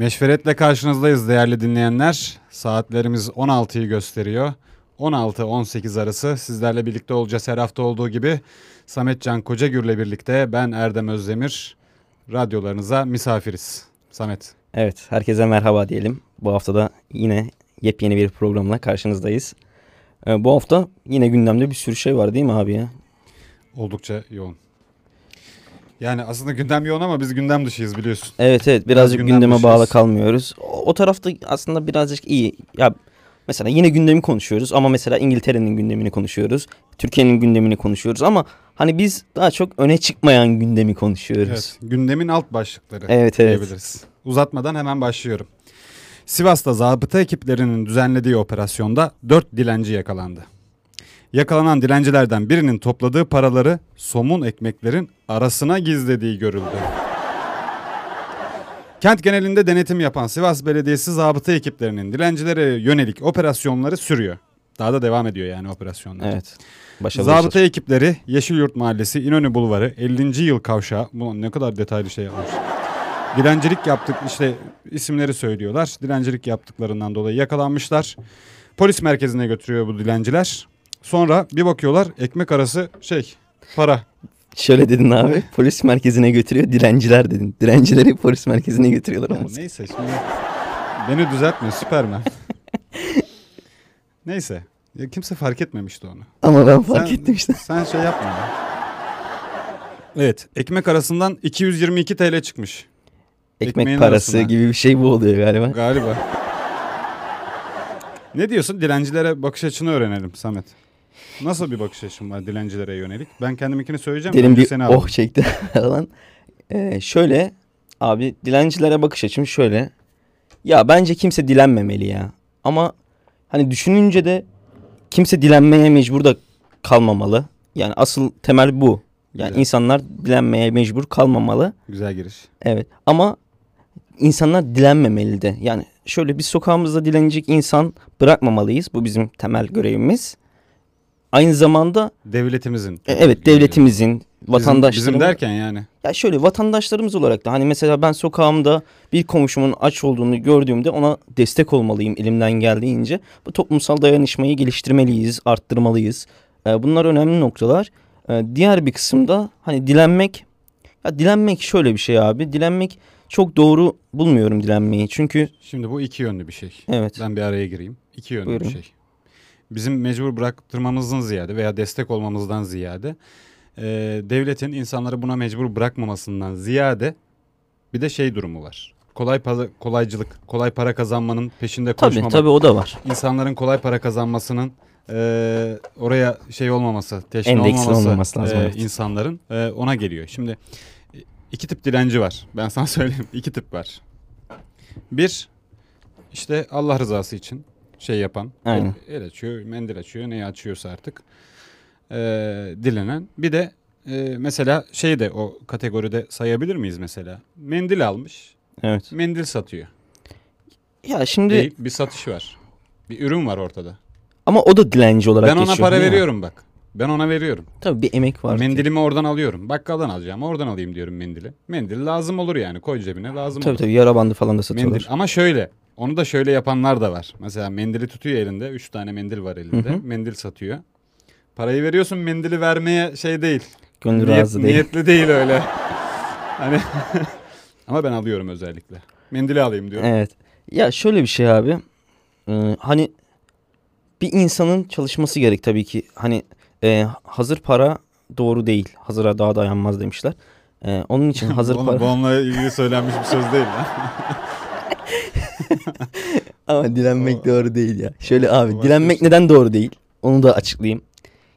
Meşveretle karşınızdayız değerli dinleyenler. Saatlerimiz 16'yı gösteriyor. 16-18 arası sizlerle birlikte olacağız her hafta olduğu gibi. Samet Can Kocagür'le birlikte ben Erdem Özdemir. Radyolarınıza misafiriz. Samet. Evet, herkese merhaba diyelim. Bu hafta da yine yepyeni bir programla karşınızdayız. Ee, bu hafta yine gündemde bir sürü şey var değil mi abi ya? Oldukça yoğun. Yani aslında gündem yoğun ama biz gündem dışıyız biliyorsun. Evet evet birazcık gündem gündeme dışıyız. bağlı kalmıyoruz. O, o tarafta aslında birazcık iyi. Ya mesela yine gündemi konuşuyoruz ama mesela İngiltere'nin gündemini konuşuyoruz. Türkiye'nin gündemini konuşuyoruz ama hani biz daha çok öne çıkmayan gündemi konuşuyoruz. Evet, gündemin alt başlıkları Evet, evet. diyebiliriz. Uzatmadan hemen başlıyorum. Sivas'ta zabıta ekiplerinin düzenlediği operasyonda 4 dilenci yakalandı. Yakalanan dilencilerden birinin topladığı paraları somun ekmeklerin arasına gizlediği görüldü. Kent genelinde denetim yapan Sivas Belediyesi zabıta ekiplerinin dilencilere yönelik operasyonları sürüyor. Daha da devam ediyor yani operasyonlar. Evet. Başarılı Zabıta işler. ekipleri Yeşilyurt Mahallesi İnönü Bulvarı 50. yıl kavşağı. Bu ne kadar detaylı şey yapmış. Dilencilik yaptık işte isimleri söylüyorlar. Dilencilik yaptıklarından dolayı yakalanmışlar. Polis merkezine götürüyor bu dilenciler. Sonra bir bakıyorlar ekmek arası şey para. Şöyle dedin abi polis merkezine götürüyor dilenciler dedin. Dilencileri polis merkezine götürüyorlar Ya ama. neyse şimdi beni düzeltme Süpermen. neyse ya kimse fark etmemişti onu. Ama ben fark Sen- ettim işte. Sen şey yapma. ya. Evet ekmek arasından 222 TL çıkmış. Ekmek Ekmeğin parası arasına. gibi bir şey bu oluyor galiba. Galiba. ne diyorsun? Dilencilere bakış açını öğrenelim Samet. Nasıl bir bakış açın var dilencilere yönelik? Ben kendiminkini söyleyeceğim. Derin bir seni alayım. oh çekti falan. Ee, şöyle abi dilencilere bakış açım şöyle. Ya bence kimse dilenmemeli ya. Ama hani düşününce de kimse dilenmeye mecbur da kalmamalı. Yani asıl temel bu. Yani Güzel. insanlar dilenmeye mecbur kalmamalı. Güzel giriş. Evet ama insanlar dilenmemeli de. Yani şöyle bir sokağımızda dilenecek insan bırakmamalıyız. Bu bizim temel görevimiz. Aynı zamanda Devletimizin. e, evet devletimizin, vatandaşlarımız bizim derken yani. ya şöyle vatandaşlarımız olarak da hani mesela ben sokağımda bir komşumun aç olduğunu gördüğümde ona destek olmalıyım elimden geldiğince. Bu toplumsal dayanışmayı geliştirmeliyiz, arttırmalıyız. Ee, bunlar önemli noktalar. Ee, diğer bir kısımda hani dilenmek ya dilenmek şöyle bir şey abi. Dilenmek çok doğru bulmuyorum dilenmeyi. Çünkü Şimdi bu iki yönlü bir şey. evet Ben bir araya gireyim. İki yönlü Buyurun. bir şey. Bizim mecbur bıraktırmamızdan ziyade veya destek olmamızdan ziyade e, devletin insanları buna mecbur bırakmamasından ziyade bir de şey durumu var. Kolay para, kolaycılık, kolay para kazanmanın peşinde tabii koşmamak. tabii o da var. İnsanların kolay para kazanmasının e, oraya şey olmaması, teşne Endeksli olmaması, olmaması lazım, e, evet. insanların e, ona geliyor. Şimdi e, iki tip dilenci var. Ben sana söyleyeyim. iki tip var. Bir işte Allah rızası için şey yapan, Aynen. el, açıyor, mendil açıyor, neyi açıyorsa artık e, dilenen. Bir de e, mesela şey de o kategoride sayabilir miyiz mesela? Mendil almış, Evet. mendil satıyor. Ya şimdi Değil, bir satış var. Bir ürün var ortada. ama o da dilenci olarak Ben ona geçiyor, para değil mi? veriyorum bak. Ben ona veriyorum. Tabii bir emek var. Mendilimi oradan alıyorum. Bakkaldan alacağım. Oradan alayım diyorum mendili. Mendil lazım olur yani. Koy cebine lazım Tabii olur. tabii yara bandı falan da satıyorlar. Mendil. Ama şöyle. Onu da şöyle yapanlar da var. Mesela mendili tutuyor elinde. Üç tane mendil var elinde. Hı hı. Mendil satıyor. Parayı veriyorsun mendili vermeye şey değil. Gönül Niyet- razı değil. Niyetli değil öyle. hani Ama ben alıyorum özellikle. Mendili alayım diyorum. Evet. Ya şöyle bir şey abi. Ee, hani bir insanın çalışması gerek tabii ki. Hani e, hazır para doğru değil. Hazıra daha dayanmaz demişler. Ee, onun için hazır Oğlum, para... Bu onunla ilgili söylenmiş bir söz değil lan. Ama dilenmek doğru değil ya. Şöyle abi dilenmek şey. neden doğru değil? Onu da açıklayayım.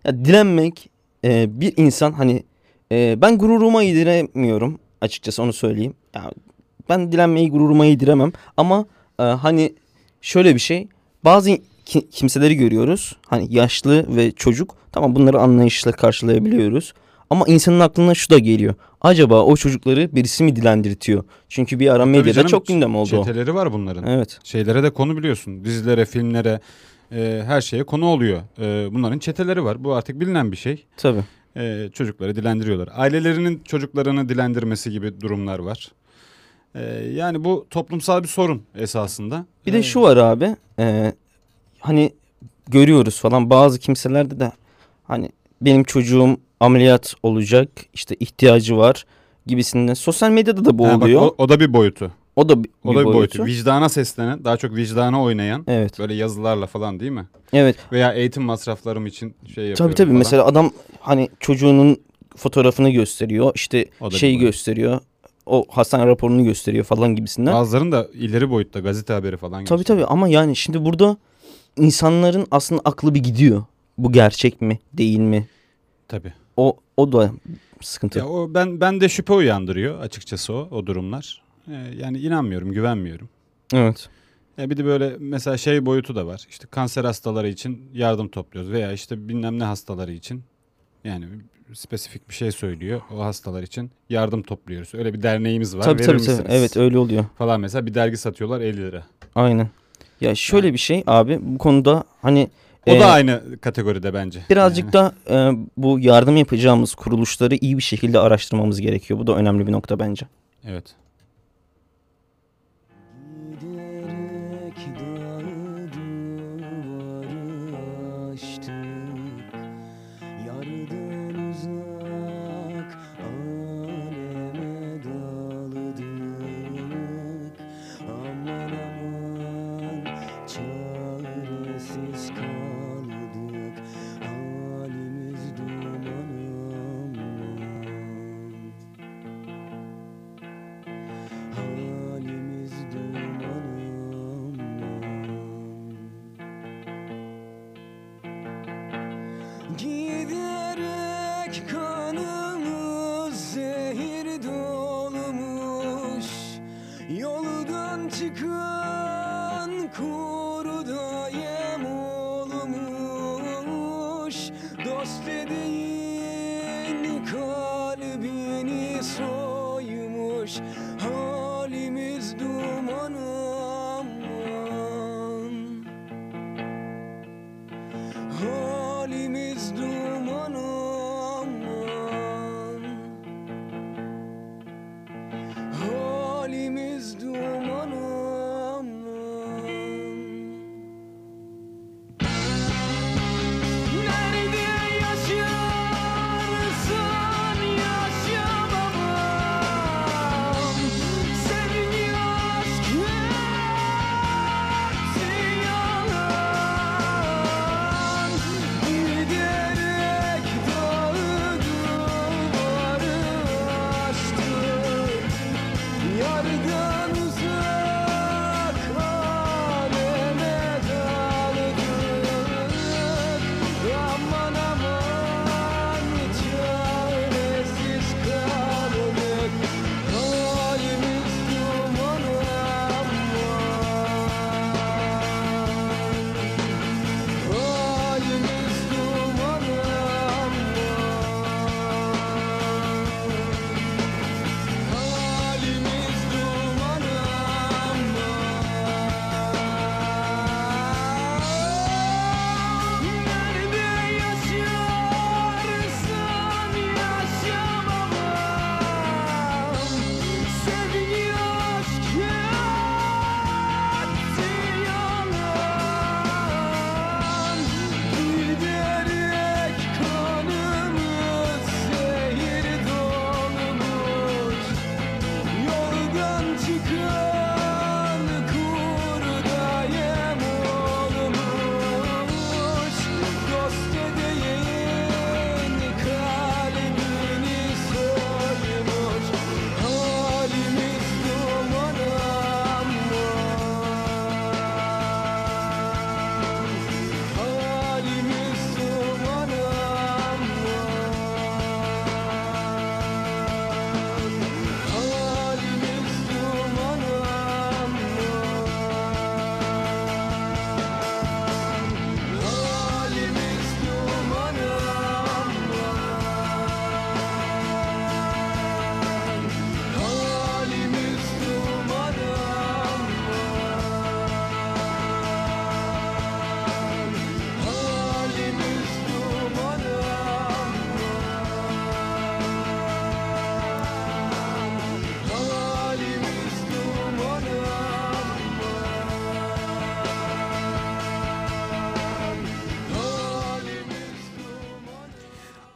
Ya dilenmek e, bir insan hani e, ben gururuma yediremiyorum açıkçası onu söyleyeyim. Ya, ben dilenmeyi gururuma yediremem ama e, hani şöyle bir şey bazı ki- kimseleri görüyoruz. Hani yaşlı ve çocuk tamam bunları anlayışla karşılayabiliyoruz. Ama insanın aklına şu da geliyor. Acaba o çocukları birisi mi dilendirtiyor? Çünkü bir ara medyada canım, çok gündem oldu o. Çeteleri var bunların. Evet. şeylere de konu biliyorsun. Dizilere, filmlere, e, her şeye konu oluyor. E, bunların çeteleri var. Bu artık bilinen bir şey. Tabii. E, çocukları dilendiriyorlar. Ailelerinin çocuklarını dilendirmesi gibi durumlar var. Ee, yani bu toplumsal bir sorun esasında. Bir de Ee, şu var abi. e, hani görüyoruz falan bazı kimselerde de hani benim çocuğum ameliyat olacak işte ihtiyacı var gibisinden. Sosyal medyada da bu ha, bak, oluyor. o, o da bir boyutu. o da bir, O da bir boyutu. boyutu. Vicdana seslenen, daha çok vicdana oynayan Evet. böyle yazılarla falan değil mi? Evet. Veya eğitim masraflarım için şey yapıyorum Tabii tabii falan. mesela adam hani çocuğunun fotoğrafını gösteriyor. işte şeyi gösteriyor. O hastane raporunu gösteriyor falan gibisinden. Bazılarının da ileri boyutta gazete haberi falan Tabii gösteriyor. tabii ama yani şimdi burada insanların aslında aklı bir gidiyor. Bu gerçek mi, değil mi? Tabii. O o da sıkıntı. Ya o ben ben de şüphe uyandırıyor açıkçası o o durumlar. Ee, yani inanmıyorum, güvenmiyorum. Evet. Ya bir de böyle mesela şey boyutu da var. İşte kanser hastaları için yardım topluyoruz veya işte bilmem ne hastaları için yani spesifik bir şey söylüyor o hastalar için yardım topluyoruz. Öyle bir derneğimiz var. Tabii verir tabii misiniz? tabii. Evet öyle oluyor. Falan mesela bir dergi satıyorlar 50 lira. Aynen. Ya şöyle bir şey abi bu konuda hani O e, da aynı kategoride bence. birazcık Yani. da e, bu yardım yapacağımız kuruluşları iyi bir şekilde araştırmamız gerekiyor. Bu da önemli bir nokta bence. Evet.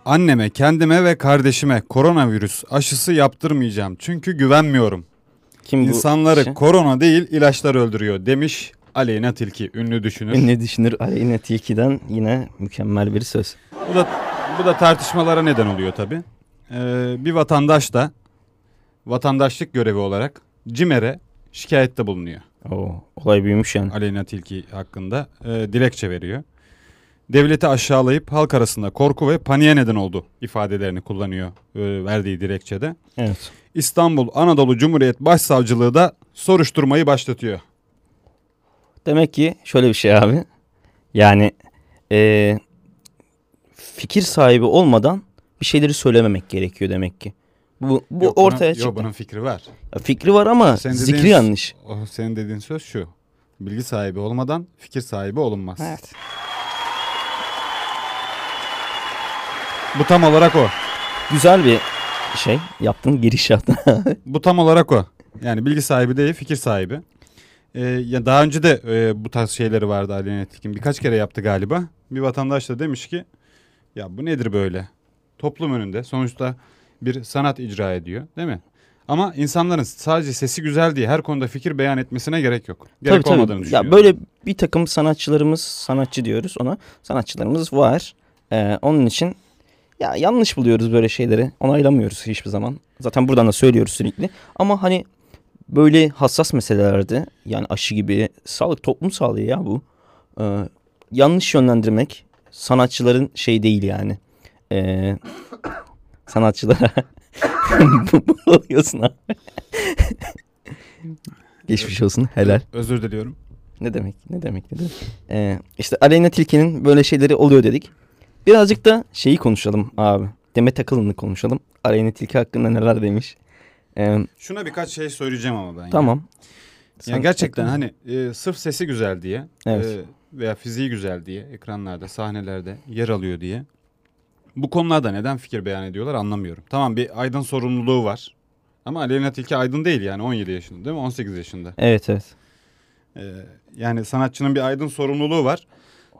Anneme, kendime ve kardeşime koronavirüs aşısı yaptırmayacağım çünkü güvenmiyorum. Kim bu İnsanları kişi? korona değil ilaçlar öldürüyor demiş Aleyna Tilki ünlü düşünür. ne düşünür Aleyna Tilki'den yine mükemmel bir söz. Bu da bu da tartışmalara neden oluyor tabi. bir vatandaş da vatandaşlık görevi olarak CİMER'e şikayette bulunuyor. Oo, olay büyümüş yani. Aleyna Tilki hakkında e, dilekçe veriyor. Devleti aşağılayıp halk arasında korku ve paniğe neden oldu ifadelerini kullanıyor e, verdiği dilekçede. Evet. İstanbul Anadolu Cumhuriyet Başsavcılığı da soruşturmayı başlatıyor. Demek ki şöyle bir şey abi. Yani eee, fikir sahibi olmadan bir şeyleri söylememek gerekiyor demek ki. Bu, bu Yok, bunun- ortaya yok, çıktı. bunun fikri var. Ya Fikri var ama Sen zikri dediğin- yanlış. O senin dediğin söz şu. Bilgi sahibi olmadan fikir sahibi olunmaz. Evet. Bu tam olarak o. Güzel bir şey yaptın giriş yaptın. Bu tam olarak o. Yani bilgi sahibi değil, fikir sahibi. Ee, ya daha önce de e, bu tarz şeyleri vardı Aleyna Tilki'nin. Birkaç kere yaptı galiba. Bir vatandaş da demiş ki ya bu nedir böyle? Toplum önünde sonuçta bir sanat icra ediyor değil mi? Ama insanların sadece sesi güzel diye her konuda fikir beyan etmesine gerek yok. Gerek tabii olmadığını tabii. düşünüyorum. Ya böyle bir takım sanatçılarımız, sanatçı diyoruz ona. Sanatçılarımız var. Ee, onun için ya yanlış buluyoruz böyle şeyleri. Onaylamıyoruz hiçbir zaman. Zaten buradan da söylüyoruz sürekli. Ama hani böyle hassas meselelerde yani aşı gibi sağlık toplum sağlığı ya bu. Ee, yanlış yönlendirmek sanatçıların şey değil yani. Ee, sanatçılara bu, oluyorsun abi. Geçmiş olsun helal. Özür diliyorum. Ne demek? Ne demek? Ne demek? Ee, işte Aleyna Tilki'nin böyle şeyleri oluyor dedik. Birazcık da şeyi konuşalım abi. Demet Akalın'ı konuşalım. Aleyna Tilki hakkında neler demiş. Ee, Şuna birkaç şey söyleyeceğim ama ben. tamam. Ya Sen- gerçekten hani e, sırf sesi güzel diye Evet. e, veya fiziği güzel diye ekranlarda, sahnelerde yer alıyor diye bu konularda neden fikir beyan ediyorlar anlamıyorum. Tamam bir aydın sorumluluğu var. Ama Aleyna Tilki aydın değil yani 17 yaşında değil mi? 18 yaşında. Evet evet. E, yani sanatçının bir aydın sorumluluğu var.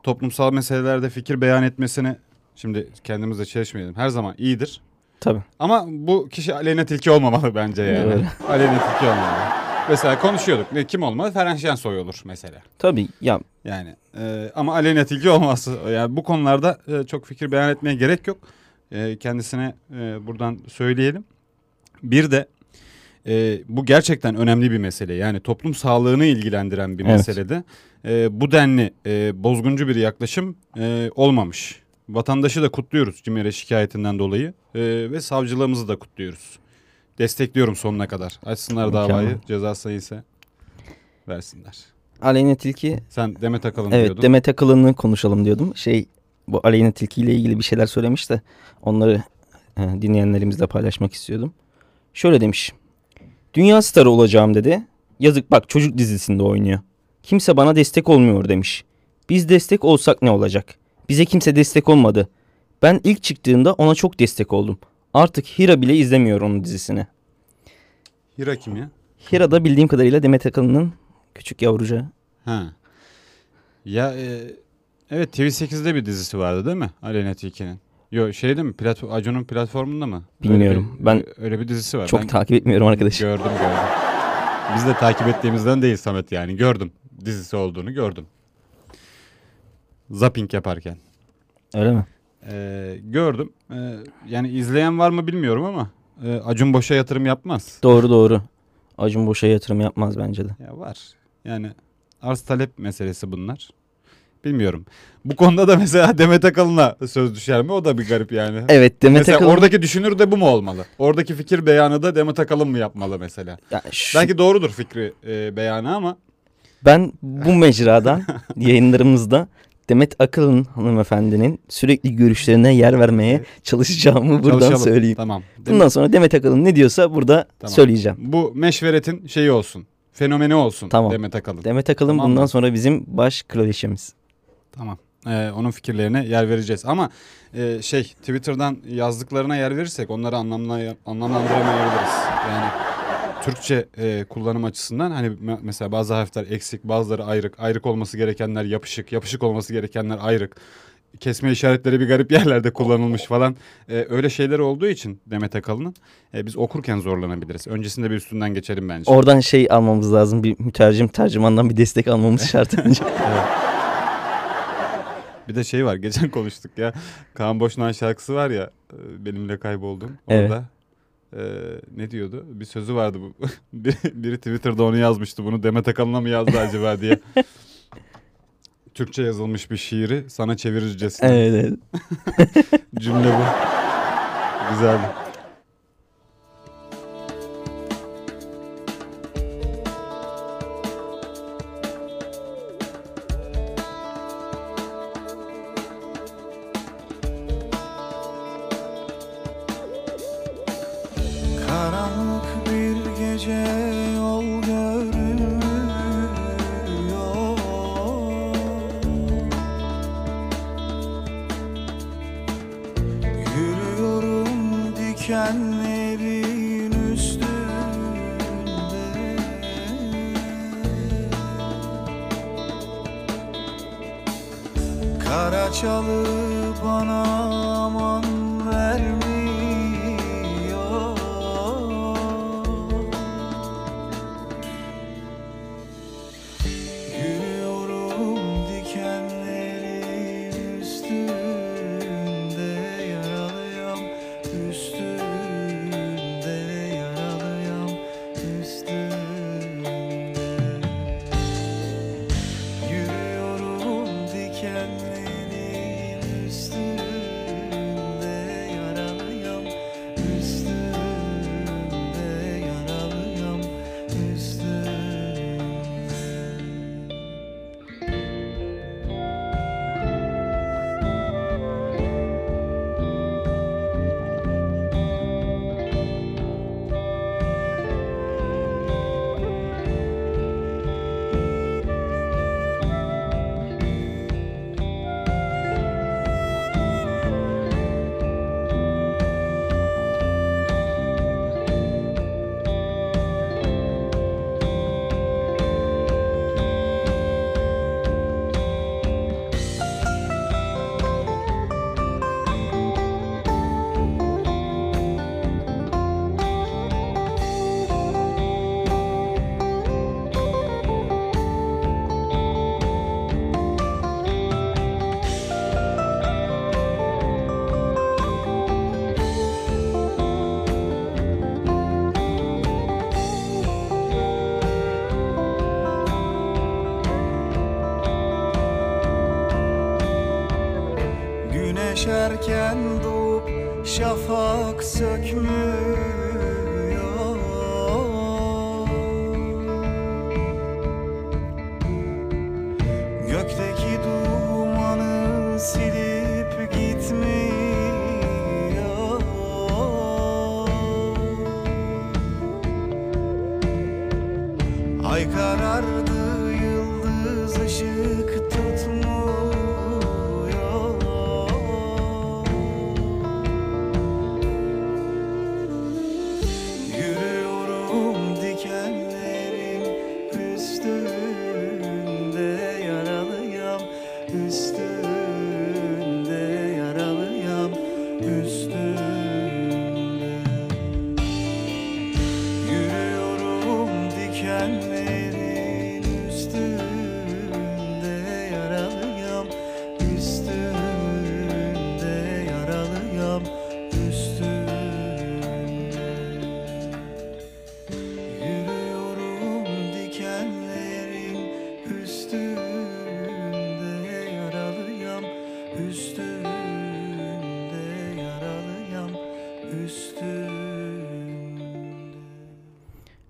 Toplumsal meselelerde fikir beyan etmesini şimdi kendimizle çelişmeyelim. Her zaman iyidir. Tabii. Ama bu kişi Aleyna Tilki olmamalı bence yani. Aleyna Tilki olmamalı. Mesela konuşuyorduk. Ne, kim olmalı? Ferhan Şensoy olur mesela. Tabii ya Yani e, ama Aleyna Tilki olması yani bu konularda e, çok fikir beyan etmeye gerek yok. E, kendisine e, buradan söyleyelim. Bir de e, bu gerçekten önemli bir mesele. Yani toplum sağlığını ilgilendiren bir Evet. meselede e, bu denli e, bozguncu bir yaklaşım e, olmamış. Vatandaşı da kutluyoruz CİMER'e şikayetinden dolayı e, ve savcılığımızı da kutluyoruz. Destekliyorum sonuna kadar. Açsınlar Mükemmel. davayı ceza ise versinler. Aleyna Tilki Sen Demet Akalın evet diyordun. Demet Akalın'ı konuşalım diyordum. Şey bu Aleyna Tilki ile ilgili bir şeyler söylemiş de onları e, dinleyenlerimizle paylaşmak istiyordum. Şöyle demiş. Dünya starı olacağım dedi. Yazık bak çocuk dizisinde oynuyor. Kimse bana destek olmuyor demiş. Biz destek olsak ne olacak? Bize kimse destek olmadı. Ben ilk çıktığında ona çok destek oldum. Artık Hira bile izlemiyor onun dizisini. Hira kim ya? Hira da bildiğim kadarıyla Demet Akalın'ın küçük yavrucağı. Ha. Ya e, evet TV8'de bir dizisi vardı değil mi? Aleyna Tilki'nin. Yo şeyde mi? Platform, Acun'un platformunda mı? Öyle Bilmiyorum. bir- Ben öyle bir dizisi var. Çok Ben takip etmiyorum arkadaş. gördüm gördüm. Biz de takip ettiğimizden değil Samet yani. Gördüm. Dizisi olduğunu gördüm. Zapping yaparken. Öyle mi? E, gördüm. E, yani izleyen var mı bilmiyorum ama e, Acun boşa yatırım yapmaz. Doğru doğru. Acun boşa yatırım yapmaz bence de. Ya var. Yani arz talep meselesi bunlar. Bilmiyorum. Bu konuda da mesela Demet Akalın'a söz düşer mi? O da bir garip yani. Evet Demet mesela Akalın. oradaki düşünür de bu mu olmalı? Oradaki fikir beyanı da Demet Akalın mı yapmalı mesela? Ya şu- Belki doğrudur fikri e, beyanı ama Ben bu mecradan yayınlarımızda Demet Akalın hanımefendinin sürekli görüşlerine yer vermeye çalışacağımı buradan çalışalım. söyleyeyim. Tamam. Bundan sonra Demet Akalın ne diyorsa burada Tamam. söyleyeceğim. Bu meşveretin şeyi olsun. Fenomeni olsun Tamam. Demet Akalın. Demet Akalın Tamam bundan mı? sonra bizim baş kraliçemiz. Tamam. Ee, onun fikirlerine yer vereceğiz. Ama e, şey Twitter'dan yazdıklarına yer verirsek onları anlamla, anlamlandıramayabiliriz. Yani Türkçe e, kullanım açısından hani me- mesela bazı harfler eksik, bazıları ayrık, ayrık olması gerekenler yapışık, yapışık olması gerekenler ayrık. kesme işaretleri bir garip yerlerde kullanılmış falan. Ee, öyle şeyler olduğu için Demet Akalın'ın e, biz okurken zorlanabiliriz. Öncesinde bir üstünden geçelim bence. Oradan şey almamız lazım. Bir mütercim tercümandan bir destek almamız şart önce. Bir de şey var geçen konuştuk ya. Kaan Boşnan şarkısı var ya e, benimle kayboldum. Evet. Orada e, ne diyordu? Bir sözü vardı bu. biri, biri Twitter'da onu yazmıştı. Bunu Demet Akalın'a mı yazdı acaba diye. Türkçe yazılmış bir şiiri sana çevirircesine. evet, evet. Cümle bu. Güzeldi. Ay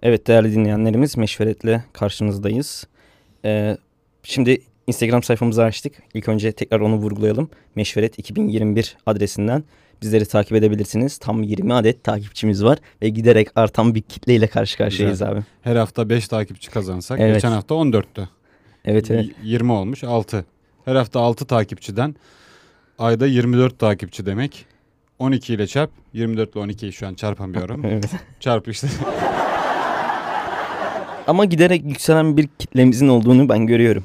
Evet değerli dinleyenlerimiz Meşveret'le karşınızdayız. Ee, şimdi Instagram sayfamızı açtık. İlk önce tekrar onu vurgulayalım. Meşveret 2021 adresinden bizleri takip edebilirsiniz. Tam 20 adet takipçimiz var ve giderek artan bir kitleyle karşı karşıyayız Güzel. abi. Her hafta 5 takipçi kazansak. Evet. Geçen hafta 14'tü. Evet evet. Y- 20 olmuş 6. Her hafta 6 takipçiden ayda 24 takipçi demek. 12 ile çarp. 24 ile 12'yi şu an çarpamıyorum. evet. çarp işte. Ama giderek yükselen bir kitlemizin olduğunu ben görüyorum.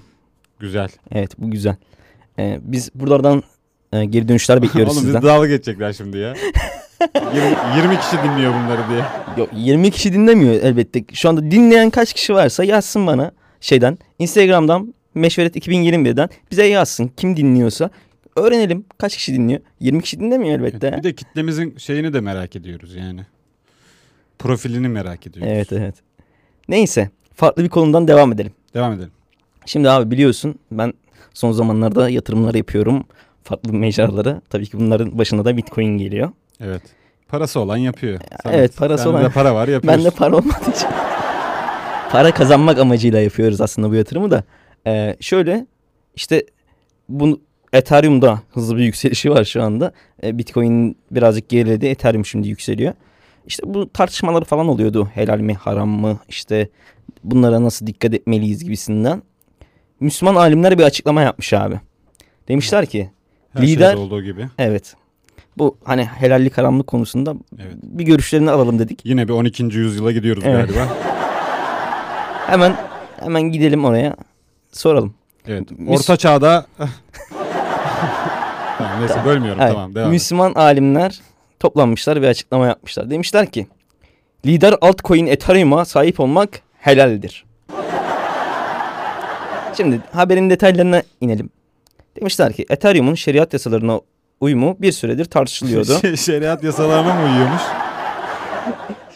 Güzel. Evet bu güzel. Ee, biz buralardan e, geri dönüşler bekliyoruz Oğlum sizden. bizi dalga geçecekler şimdi ya. 20, 20 kişi dinliyor bunları diye. Yok 20 kişi dinlemiyor elbette. Şu anda dinleyen kaç kişi varsa yazsın bana şeyden. Instagram'dan Meşveret 2021'den bize yazsın. Kim dinliyorsa öğrenelim kaç kişi dinliyor. 20 kişi dinlemiyor elbette. Bir de kitlemizin şeyini de merak ediyoruz yani. Profilini merak ediyoruz. Evet evet. Neyse farklı bir konudan devam edelim. Devam edelim. Şimdi abi biliyorsun ben son zamanlarda yatırımlar yapıyorum. Farklı mecralara. Tabii ki bunların başında da Bitcoin geliyor. Evet. Parası olan yapıyor. Samet, evet, parası sende olan- de para var yapıyorsun. Ben de para olmadığı için. para kazanmak amacıyla yapıyoruz aslında bu yatırımı da. Ee, şöyle işte bu Ethereum'da hızlı bir yükselişi var şu anda. Ee, Bitcoin birazcık geriledi. Ethereum şimdi yükseliyor. İşte bu tartışmalar falan oluyordu. Helal mi haram mı işte bunlara nasıl dikkat etmeliyiz gibisinden. Müslüman alimler bir açıklama yapmış abi. Demişler ki Her lider- olduğu gibi. evet bu hani helallik haramlık konusunda Evet. bir görüşlerini alalım dedik. Yine bir 12. yüzyıla gidiyoruz Evet. galiba. Hemen hemen gidelim oraya soralım. Evet. Müs- Orta çağda tamam, neyse bölmüyorum Hayır, tamam devam. Müslüman alimler toplanmışlar ve açıklama yapmışlar. Demişler ki lider altcoin Ethereum'a sahip olmak helaldir. Şimdi haberin detaylarına inelim. Demişler ki Ethereum'un şeriat yasalarına uyumu bir süredir tartışılıyordu. Şeriat yasalarına mı uyuyormuş?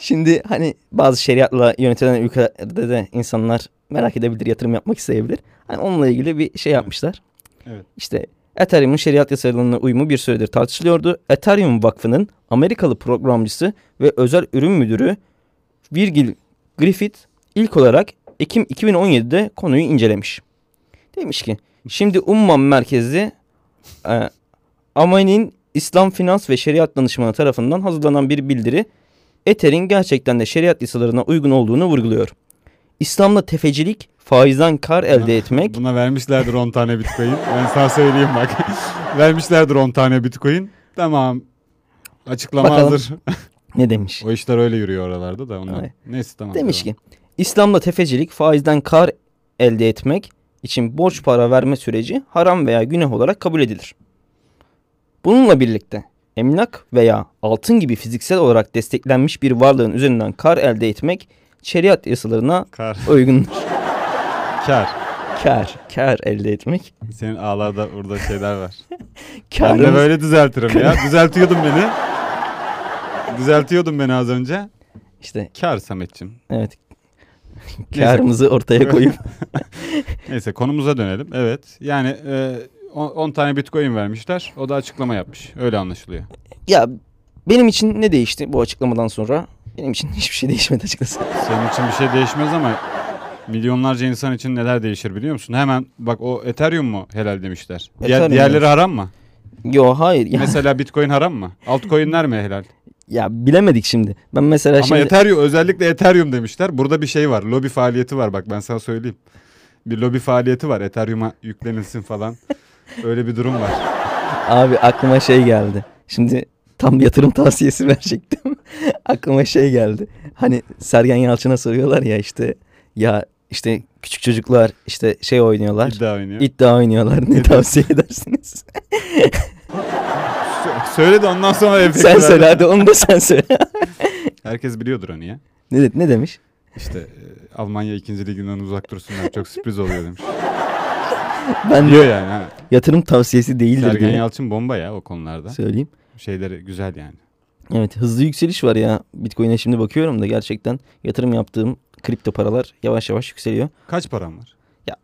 Şimdi hani bazı şeriatla yönetilen ülkelerde de insanlar merak edebilir, yatırım yapmak isteyebilir. Hani onunla ilgili bir şey yapmışlar. Evet. İşte Ethereum'un şeriat yasalarına uyumu bir süredir tartışılıyordu. Ethereum Vakfı'nın Amerikalı programcısı ve özel ürün müdürü Virgil Griffith ilk olarak Ekim 2017'de konuyu incelemiş. Demiş ki şimdi Umman merkezli e, Amanin İslam Finans ve Şeriat Danışmanı tarafından hazırlanan bir bildiri Ether'in gerçekten de şeriat yasalarına uygun olduğunu vurguluyor. İslam'da tefecilik, faizden kar elde etmek, Buna vermişlerdir 10 tane bitcoin. Ben sana söyleyeyim bak. vermişlerdir 10 tane bitcoin. Tamam. Açıklama Bakalım. hazır. ne demiş? o işler öyle yürüyor oralarda da. Ondan. Evet. Neyse tamam. Demiş devam. ki İslam'da tefecilik, faizden kar elde etmek için borç para verme süreci haram veya günah olarak kabul edilir. Bununla birlikte emlak veya altın gibi fiziksel olarak desteklenmiş bir varlığın üzerinden kar elde etmek şeriat yasalarına Kar. uygundur. Kar. Kar, kar elde etmek. Senin ağlarda burada şeyler var. Ben de Karımız, böyle düzeltirim ya. Düzeltiyordun beni. Düzeltiyordun beni az önce. işte Kar Sametçim. evet. Karımızı ortaya koyup Neyse konumuza dönelim. Evet. Yani e, 10 tane bitcoin vermişler. O da açıklama yapmış. Öyle anlaşılıyor. ya benim için ne değişti bu açıklamadan sonra? Benim için hiçbir şey değişmedi açıkçası. Senin için bir şey değişmez ama milyonlarca insan için neler değişir biliyor musun? Hemen bak o Ethereum mu helal demişler. Diğer, Ethereum diğerleri demiş. haram mı? Yo hayır. Ya, Mesela Bitcoin haram mı? Altcoin'ler mi helal? ya bilemedik şimdi. Ben mesela Ama şimdi Ethereum özellikle Ethereum demişler. Burada bir şey var. Lobi faaliyeti var bak ben sana söyleyeyim. Bir lobi faaliyeti var. Ethereum'a yüklenilsin falan. Öyle bir durum var. abi aklıma şey geldi. Şimdi tam yatırım tavsiyesi verecektim. aklıma şey geldi. Hani Sergen Yalçın'a soruyorlar ya işte ya işte küçük çocuklar işte şey oynuyorlar. İddia oynuyor. iddia oynuyorlar. Ne tavsiye edersiniz? Sö- Söyle de ondan sonra efekt sen söyle hadi onu da sen söyle. Herkes biliyordur onu ya. ne, ne demiş? İşte e, Almanya 2. liginden uzak dursunlar. Çok sürpriz oluyor demiş. Ben Diyor de yani. Ha. yatırım tavsiyesi değildir Sergen Yalçın bomba ya o konularda. söyleyeyim. Şeyleri güzel yani. Evet hızlı yükseliş var ya. Bitcoin'e şimdi bakıyorum da gerçekten yatırım yaptığım kripto paralar yavaş yavaş yükseliyor. Kaç param var? Ya-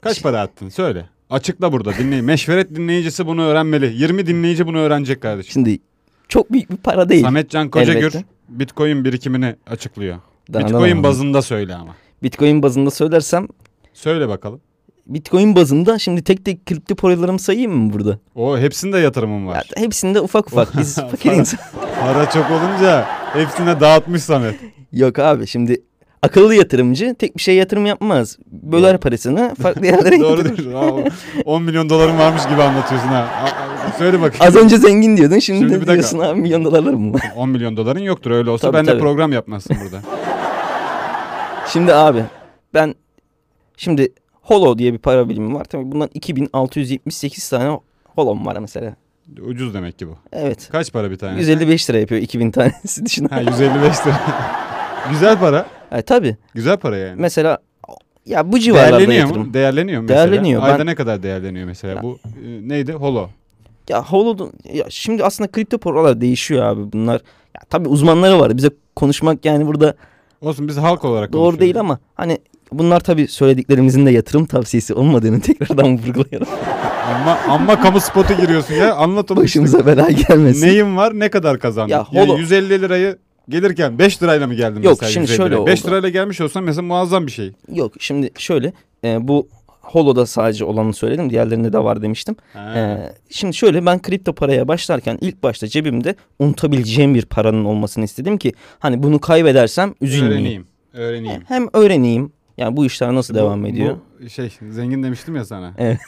Kaç para attın? Söyle. Açıkla burada dinleyin. Meşveret dinleyicisi bunu öğrenmeli. 20 dinleyici bunu öğrenecek kardeşim. Şimdi çok büyük bir para değil. Samet Can Kocagür Elbette. Bitcoin birikimini açıklıyor. Daha Bitcoin da- bazında söyle ama. Bitcoin bazında söylersem Söyle bakalım. Bitcoin bazında şimdi tek tek kripto paralarımı sayayım mı burada? O hepsinde yatırımım var. Ya, hepsinde ufak ufak. Biz fakir insan. Para çok olunca hepsine dağıtmış Samet. Yok abi şimdi akıllı yatırımcı tek bir şey yatırım yapmaz. Böler Doğru. parasını farklı yerlere Doğru yatırır. Aa, 10 milyon dolarım varmış gibi anlatıyorsun ha. Söyle bakayım. Az önce zengin diyordun şimdi, Şimdi bir de diyorsun abi milyon dolarlarım var. 10 milyon doların yoktur öyle olsa Tabii, ben de tabii. program yapmazsın burada. Şimdi abi ben şimdi Holo diye bir para birimi var. Tabii bundan 2678 tane Holo'm var mesela. Ucuz demek ki bu. Evet. Kaç para bir tane? 155 lira yapıyor 2000 tanesi düşün. Ha 155 lira. Güzel para. E, tabii. Güzel para yani. Mesela ya bu civarlarda Değerleniyor yatırım. mu? Değerleniyor mu mesela? Değerleniyor. Ayda Ben- ne kadar değerleniyor mesela? Ya- Bu e, neydi? Holo. Ya Holo'da ya şimdi aslında kripto paralar değişiyor abi bunlar. Ya tabii uzmanları var. Bize konuşmak yani burada Olsun biz halk olarak doğru değil ama hani bunlar tabii söylediklerimizin de yatırım tavsiyesi olmadığını tekrardan vurgulayalım. Amma, amma kamu spotu giriyorsun ya. Anlat onu işte. Başımıza bela gelmesin. Neyin var? Ne kadar kazandın? Ya Yani holo- 150 lirayı gelirken 5 lirayla mı geldin Yok, mesela şimdi 150 şöyle liraya? 5 oldu. lirayla gelmiş olsan mesela muazzam bir şey. Yok şimdi şöyle e, bu Holo'da sadece olanı söyledim. Diğerlerinde de var demiştim. Ha. E, şimdi şöyle ben kripto paraya başlarken ilk başta cebimde unutabileceğim bir paranın olmasını istedim ki hani bunu kaybedersem üzülmeyeyim. öğreneyim. Öğreneyim. Hem öğreneyim. Yani bu işler nasıl Bu- devam ediyor? Bu şey zengin demiştim ya sana. Evet.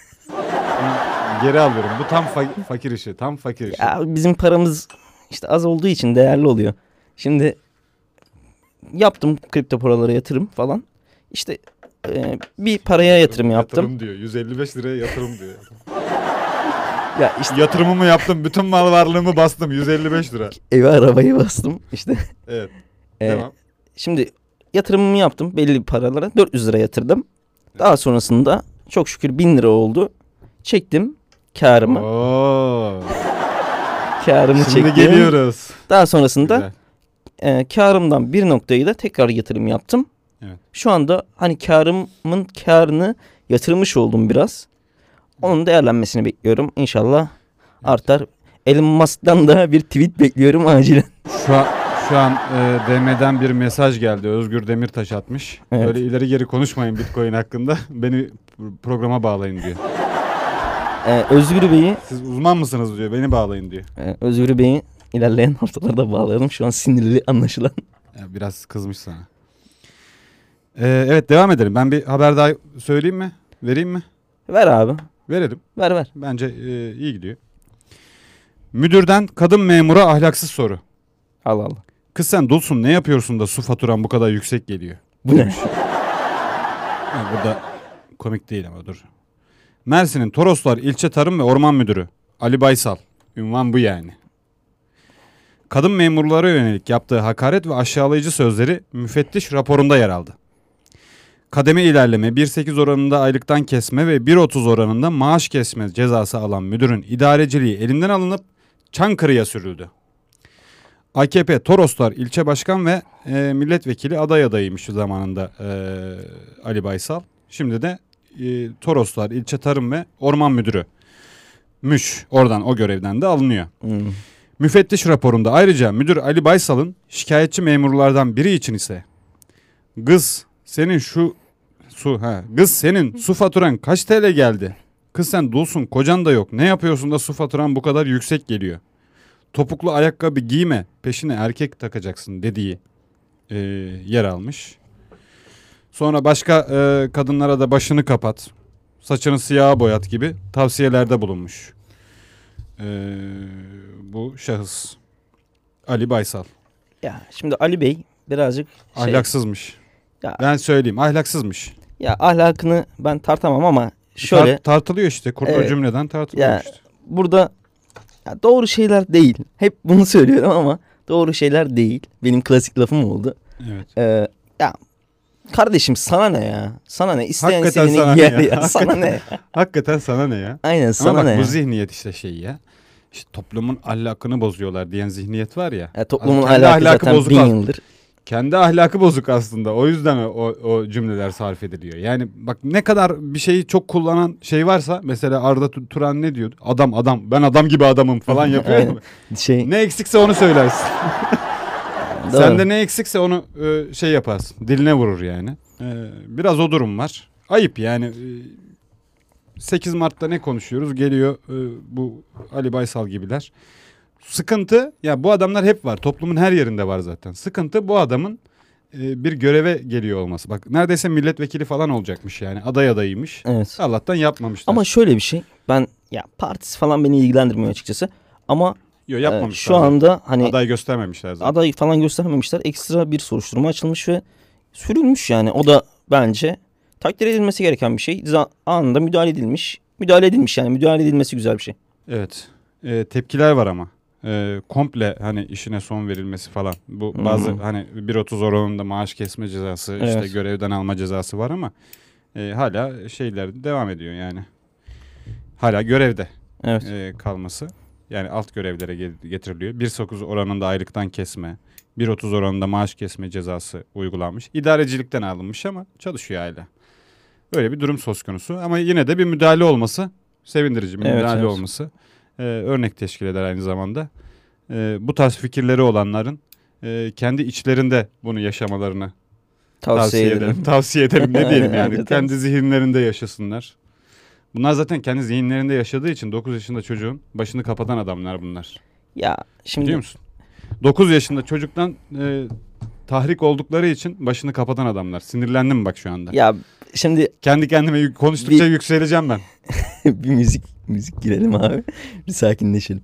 Geri alıyorum. Bu tam fa- fakir işi. Tam fakir işi. Ya bizim paramız işte az olduğu için değerli oluyor. Şimdi yaptım kripto paralara yatırım falan. İşte e, bir paraya yatırım yaptım. Yatırım diyor. 155 liraya yatırım diyor. Ya işte Yatırımımı yaptım. Bütün mal varlığımı bastım. 155 lira. eve arabayı bastım. İşte Evet. e, Devam. şimdi yatırımımı yaptım belli bir paralara 400 lira yatırdım. Daha sonrasında çok şükür 1000 lira oldu. Çektim karımı. Oo. Karımı Şimdi çektim. geliyoruz. Daha sonrasında e, karımdan bir noktayı da tekrar yatırım yaptım. Evet. Şu anda hani karımın karını yatırmış oldum biraz. Onun değerlenmesini bekliyorum. İnşallah artar. Elon Musk'tan da bir tweet bekliyorum acilen. Şu an, şu an e, DM'den bir mesaj geldi. Özgür Demirtaş atmış. Evet. Böyle ileri geri konuşmayın Bitcoin hakkında. Beni programa bağlayın diyor. Ee, Özgür Bey'i Siz uzman mısınız diyor. Beni bağlayın diyor. e, Özgür Bey'i ilerleyen haftalarda bağlayalım. Şu an sinirli anlaşılan. Ya biraz kızmış sana. Ee, evet devam edelim. Ben bir haber daha söyleyeyim mi? Vereyim mi? Ver abi. Verelim. Ver ver. Bence e, iyi gidiyor. Müdürden kadın memura ahlaksız soru. Allah Allah. Kız sen dulsun ne yapıyorsun da su faturan bu kadar yüksek geliyor? Bu ne? Ha, burada komik değil ama dur. Mersin'in Toroslar İlçe Tarım ve Orman Müdürü Ali Baysal. Ünvan bu yani. Kadın memurlara yönelik yaptığı hakaret ve aşağılayıcı sözleri müfettiş raporunda yer aldı. Kademe ilerleme, 1.8 oranında aylıktan kesme ve 1.30 oranında maaş kesme cezası alan müdürün idareciliği elinden alınıp Çankırı'ya sürüldü. AKP Toroslar ilçe başkan ve e, milletvekili aday adayıymış zamanında e, Ali Baysal. Şimdi de e, Toroslar ilçe tarım ve orman müdürü. Müş oradan o görevden de alınıyor. Hmm. Müfettiş raporunda ayrıca müdür Ali Baysal'ın şikayetçi memurlardan biri için ise kız senin şu su ha kız senin su faturan kaç TL geldi? Kız sen dulsun kocan da yok. Ne yapıyorsun da su faturan bu kadar yüksek geliyor? Topuklu ayakkabı giyme peşine erkek takacaksın dediği e, yer almış. Sonra başka e, kadınlara da başını kapat, saçını siyaha boyat gibi tavsiyelerde bulunmuş. E, bu şahıs Ali Baysal. Ya şimdi Ali Bey birazcık şey, Ahlaksızmış. Ya- Ben söyleyeyim ahlaksızmış. ya ahlakını ben tartamam ama şöyle Tar- tartılıyor işte. O Evet. cümleden tartılıyor Ya- işte. burada ya doğru şeyler değil. Hep bunu söylüyorum ama doğru şeyler değil. Benim klasik lafım oldu. Evet. Ee, ya kardeşim sana ne ya? Sana ne? İsteyen Hakikaten sana ne ya? ya. Sana ne? Hakikaten sana ne ya? Aynen sana Ama bak ne? bu zihniyet işte şey ya. İşte toplumun ahlakını bozuyorlar diyen zihniyet var ya. Ya toplumun ahlakı, ahlakı zaten bozuk bin al- yıldır. Kendi ahlakı bozuk aslında. O yüzden o, o cümleler sarf ediliyor. Yani bak ne kadar bir şeyi çok kullanan şey varsa mesela Arda Tu- Turan ne diyor? Adam adam ben adam gibi adamım falan yapıyor. Şey, ne eksikse onu söylersin. Sende ne eksikse onu e, şey yaparsın. Diline vurur yani. E, biraz o durum var. Ayıp yani. E, 8 Mart'ta ne konuşuyoruz? Geliyor e, bu Ali Baysal gibiler. Sıkıntı ya bu adamlar hep var. Toplumun her yerinde var zaten. Sıkıntı bu adamın e, bir göreve geliyor olması. Bak neredeyse milletvekili falan olacakmış yani. Aday adayıymış. Evet. Allah'tan yapmamışlar. Ama şöyle bir şey. Ben ya partisi falan beni ilgilendirmiyor açıkçası. Ama Yok e, yapmamışlar. şu anda hani aday göstermemişler zaten. aday falan göstermemişler. Ekstra bir soruşturma açılmış ve sürülmüş yani. O da bence takdir edilmesi gereken bir şey. Anında müdahale edilmiş. Müdahale edilmiş yani. Müdahale edilmesi güzel bir şey. Evet. e, tepkiler var ama. E, komple hani işine son verilmesi falan. Bu bazı hani 1.30 oranında maaş kesme cezası, işte Evet. görevden alma cezası var ama e, hala şeyler devam ediyor yani. Hala görevde Evet. e, kalması. Yani alt görevlere ge- getiriliyor. 1.9 oranında aylıktan kesme, 1.30 oranında maaş kesme cezası uygulanmış. İdarecilikten alınmış ama çalışıyor hala. Öyle bir durum söz konusu. Ama yine de bir müdahale olması sevindirici. Bir Evet, müdahale evet. olması e, örnek teşkil eder aynı zamanda. E, bu tarz fikirleri olanların e, kendi içlerinde bunu yaşamalarını Tavsiye, ederim. edelim. Tavsiye ederim ne diyelim yani. Kendi zihinlerinde yaşasınlar. Bunlar zaten kendi zihinlerinde yaşadığı için 9 yaşında çocuğun başını kapatan adamlar bunlar. Ya şimdi Biliyor musun? 9 yaşında çocuktan e, tahrik oldukları için başını kapatan adamlar. Sinirlendim bak şu anda. ya şimdi Kendi kendime konuştukça Bir- yükseleceğim ben. bir müzik müzik girelim abi. Bir sakinleşelim.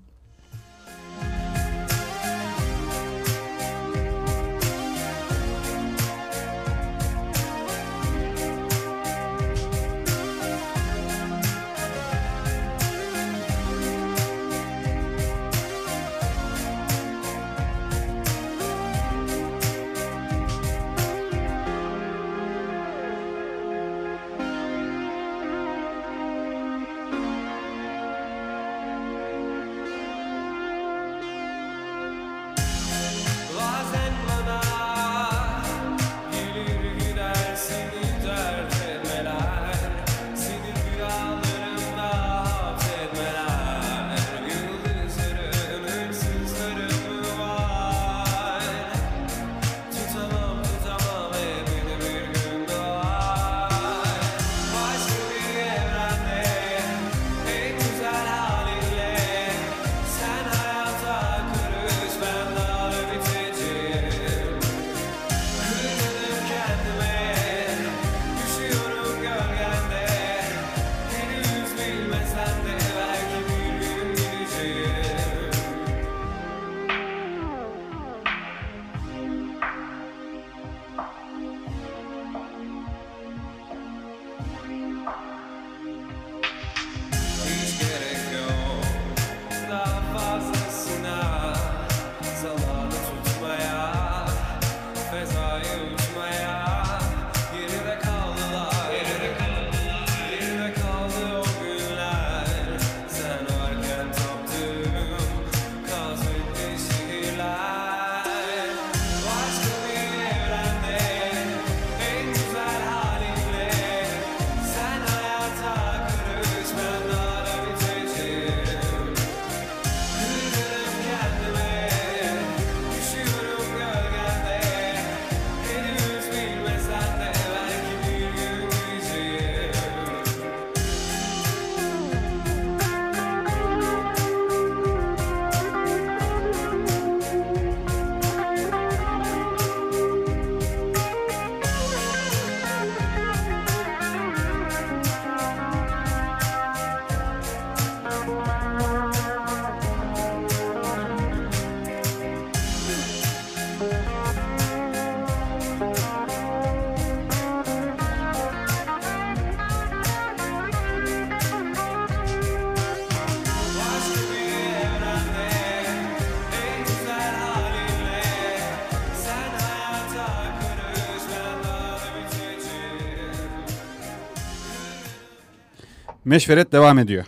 Meşveret devam ediyor.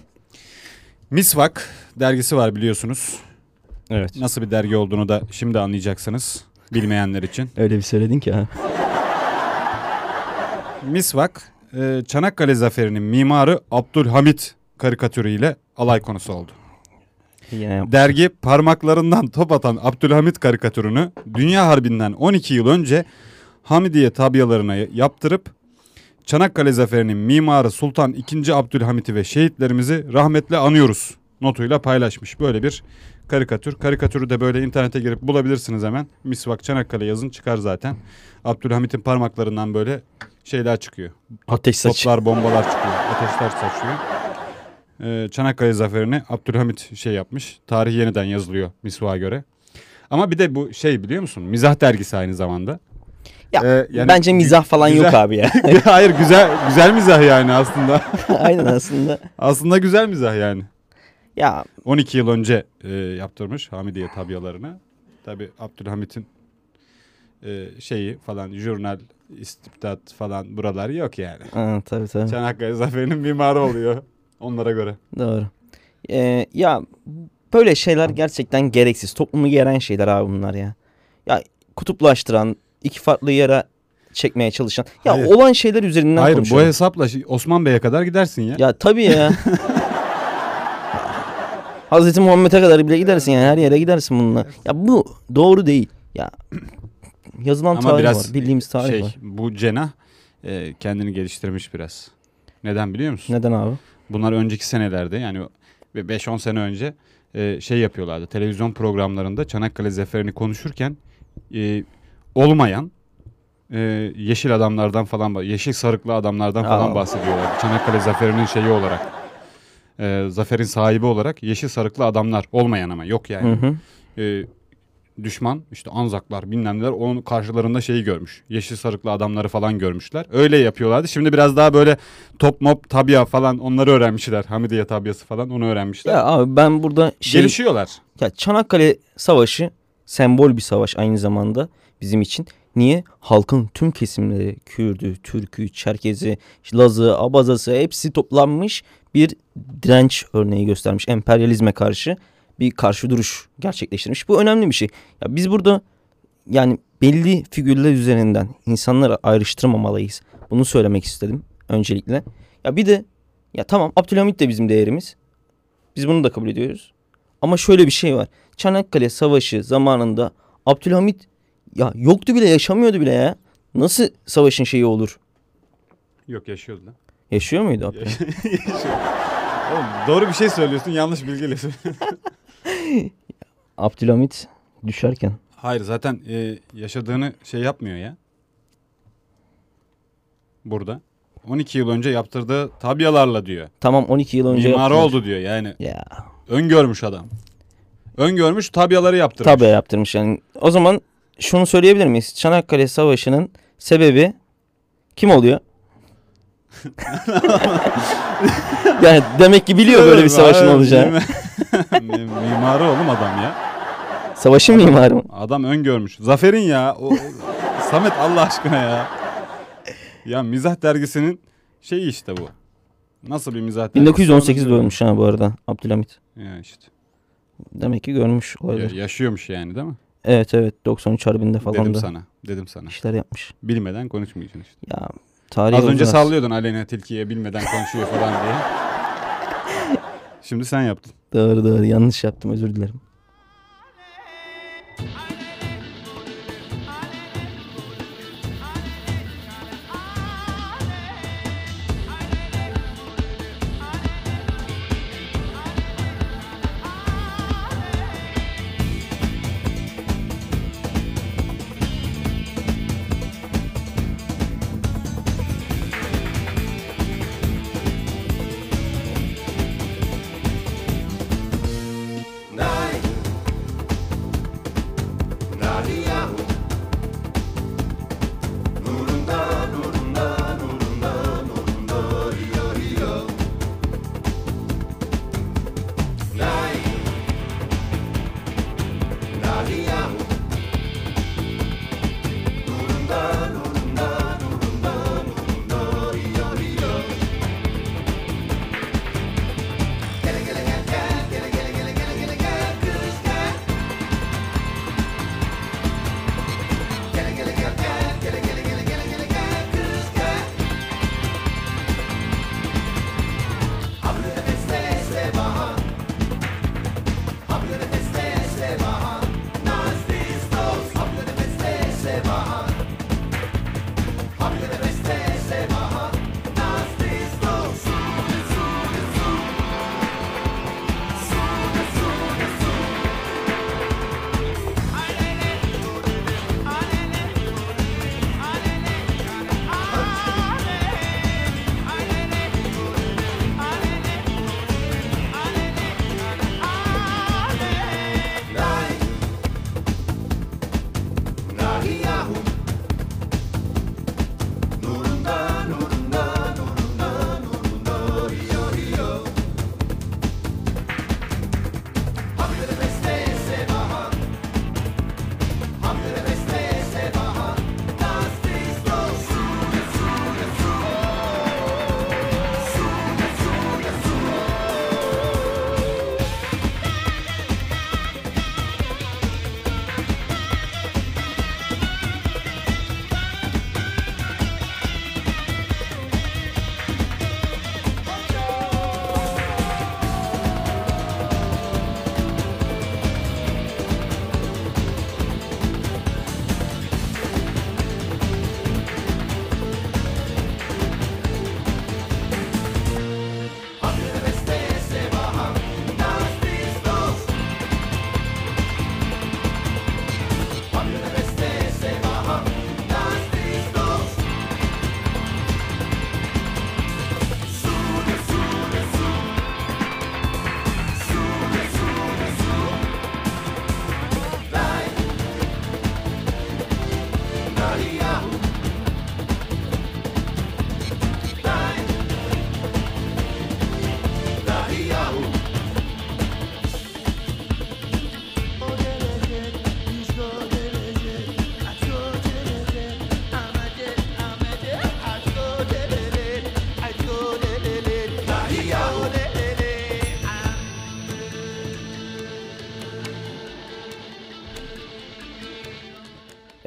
Misvak dergisi var biliyorsunuz. Evet. Nasıl bir dergi olduğunu da şimdi anlayacaksınız bilmeyenler için. Öyle bir söyledin ki ha. Misvak e, Çanakkale Zaferi'nin mimarı Abdülhamit karikatürüyle alay konusu oldu. Yine Dergi parmaklarından top atan Abdülhamit karikatürünü Dünya Harbi'nden 12 yıl önce Hamidiye tabyalarına yaptırıp Çanakkale Zaferi'nin mimarı Sultan II. Abdülhamit'i ve şehitlerimizi rahmetle anıyoruz notuyla paylaşmış. Böyle bir karikatür. Karikatürü de böyle internete girip bulabilirsiniz hemen. Misvak Çanakkale yazın çıkar zaten. Abdülhamit'in parmaklarından böyle şeyler çıkıyor. Ateş saç. Toplar, bombalar çıkıyor. Ateşler saçıyor. Ee, Çanakkale zaferini Abdülhamit şey yapmış. Tarih yeniden yazılıyor Misvak'a göre. Ama bir de bu şey biliyor musun? Mizah dergisi aynı zamanda. Ya, Ee, yani Bence mizah falan yok güzel- abi ya. Hayır güzel güzel mizah yani aslında. Aynen aslında. aslında güzel mizah yani. Ya 12 yıl önce e, yaptırmış Hamidiye tabiyalarını. Tabi Abdülhamit'in e, şeyi falan jurnal istibdat falan buralar yok yani. ha, tabii tabii. Çanakkale Zaferi'nin mimarı oluyor onlara göre. Doğru. Ee, ya böyle şeyler gerçekten gereksiz. Toplumu geren şeyler abi bunlar ya. Ya kutuplaştıran, iki farklı yere çekmeye çalışan. Ya Hayır. olan şeyler üzerinden Hayır bu konuşalım. hesapla şi- Osman Bey'e kadar gidersin ya. Ya tabii ya. Hazreti Muhammed'e kadar bile gidersin yani her yere gidersin bununla. Ya bu doğru değil. Ya yazılan Ama tarih biraz var, bildiğimiz tarih şey var. bu cenah e, kendini geliştirmiş biraz. Neden biliyor musun? Neden abi? Bunlar önceki senelerde yani 5-10 sene önce e, şey yapıyorlardı. Televizyon programlarında Çanakkale Zaferi'ni konuşurken e, olmayan e, yeşil adamlardan falan, yeşil sarıklı adamlardan falan Aa. bahsediyorlardı. Çanakkale Zaferi'nin şeyi olarak, e, zaferin sahibi olarak yeşil sarıklı adamlar olmayan ama yok yani. Hı hı. E, düşman işte Anzaklar bilmem neler onun karşılarında şeyi görmüş. Yeşil sarıklı adamları falan görmüşler. Öyle yapıyorlardı. Şimdi biraz daha böyle top mop tabya falan onları öğrenmişler. Hamidiye tabyası falan onu öğrenmişler. Ya abi ben burada şey Gelişiyorlar. Ya Çanakkale Savaşı sembol bir savaş aynı zamanda bizim için. Niye? Halkın tüm kesimleri, Kürdü, Türkü, Çerkezi, Lazı, Abazası hepsi toplanmış bir direnç örneği göstermiş. Emperyalizme karşı bir karşı duruş gerçekleştirmiş. Bu önemli bir şey. Ya biz burada yani belli figürler üzerinden insanları ayrıştırmamalıyız. Bunu söylemek istedim öncelikle. Ya bir de ya tamam Abdülhamit de bizim değerimiz. Biz bunu da kabul ediyoruz. Ama şöyle bir şey var. Çanakkale Savaşı zamanında Abdülhamit ya yoktu bile yaşamıyordu bile ya. Nasıl savaşın şeyi olur? Yok yaşıyordu lan. Yaşıyor muydu Abdülhamit? Oğlum, doğru bir şey söylüyorsun yanlış bilgiyle söylüyorsun. Abdülhamit düşerken. Hayır zaten e, yaşadığını şey yapmıyor ya. Burada. 12 yıl önce yaptırdığı tabyalarla diyor. Tamam 12 yıl önce yaptılar. oldu diyor yani. Ya Öngörmüş adam. Öngörmüş tabyaları yaptırmış. tabi yaptırmış yani. O zaman şunu söyleyebilir miyiz? Çanakkale Savaşı'nın sebebi kim oluyor? yani demek ki biliyor böyle bir savaşın olacağını. mim- Mimarı oğlum adam ya. Savaşın mimarı mı? Adam öngörmüş. Zafer'in ya. O, Samet Allah aşkına ya. Ya mizah dergisinin şeyi işte bu. Nasıl bir mizah dergisi? 1918'de Onu- ölmüş ha bu arada Abdülhamit. Ya işte. Demek ki görmüş Ya- olabilir. yaşıyormuş yani değil mi? Evet evet 93 Harbi'nde falan Dedim da sana. Dedim sana. işler yapmış. Bilmeden konuşmayacaksın işte. Ya tarihi Az önce sallıyordun Aleyna Tilki'ye bilmeden konuşuyor falan diye. Şimdi sen yaptın. Doğru doğru yanlış yaptım özür dilerim.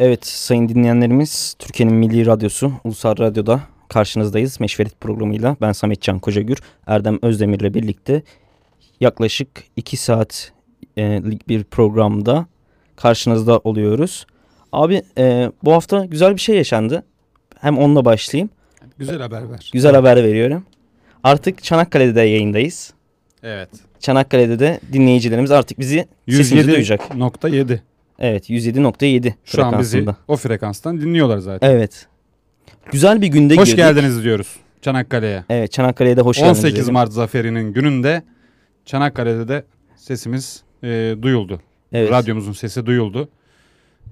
Evet sayın dinleyenlerimiz Türkiye'nin Milli Radyosu Ulusal Radyo'da karşınızdayız. Meşveret programıyla ben Samet Can Kocagür, Erdem Özdemir'le birlikte yaklaşık 2 saatlik bir programda karşınızda oluyoruz. Abi e, bu hafta güzel bir şey yaşandı. Hem onunla başlayayım. Güzel haber ver. Güzel haber veriyorum. Artık Çanakkale'de yayındayız. Evet. Çanakkale'de de dinleyicilerimiz artık bizi sesimizi duyacak. 107.7. Evet 107.7 Şu an bizi frekansında. o frekanstan dinliyorlar zaten. Evet. Güzel bir günde Hoş girdik. geldiniz diyoruz Çanakkale'ye. Evet Çanakkale'ye de hoş geldiniz. 18 diyelim. Mart zaferinin gününde Çanakkale'de de sesimiz e, duyuldu. Evet. Radyomuzun sesi duyuldu.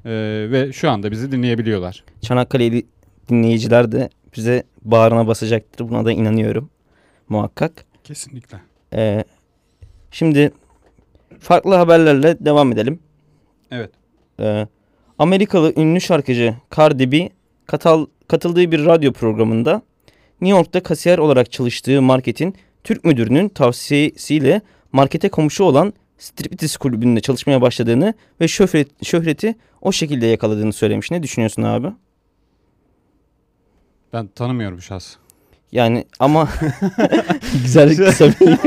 E, ve şu anda bizi dinleyebiliyorlar. Çanakkale'li dinleyiciler de bize bağrına basacaktır. Buna da inanıyorum. Muhakkak. Kesinlikle. Ee, şimdi farklı haberlerle devam edelim. Evet. Ee, Amerikalı ünlü şarkıcı Cardi B katal, katıldığı bir radyo programında New York'ta kasiyer olarak çalıştığı marketin Türk müdürünün tavsiyesiyle markete komşu olan striptease kulübünde çalışmaya başladığını ve şöhret, şöhreti o şekilde yakaladığını söylemiş. Ne düşünüyorsun abi? Ben tanımıyorum şahs. Yani ama güzel kısa bir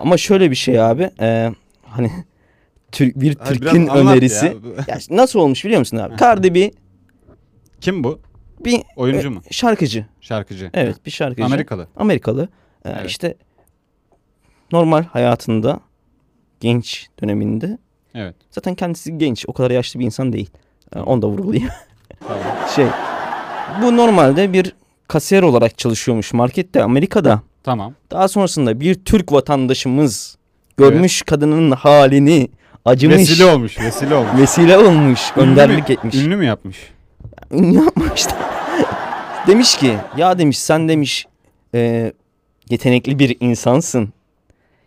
Ama şöyle bir şey abi. e, hani Türk bir Türk'ün önerisi. Ya nasıl olmuş biliyor musun abi? Cardi B Kim bu? bir Oyuncu e, mu? şarkıcı. Şarkıcı. Evet bir şarkıcı. Amerikalı. Amerikalı. E, Evet. işte normal hayatında genç döneminde Evet. zaten kendisi genç. O kadar yaşlı bir insan değil. E, onu da vurgulayayım. Tamam. şey bu normalde bir kasiyer olarak çalışıyormuş markette Amerika'da. Tamam. Daha sonrasında bir Türk vatandaşımız görmüş kadının halini acımış. Vesile olmuş. Vesile olmuş. vesile olmuş. Ünlü önderlik mü- etmiş. Ünlü mü yapmış? Ünlü yapmış da. demiş ki ya demiş sen demiş e, yetenekli bir insansın.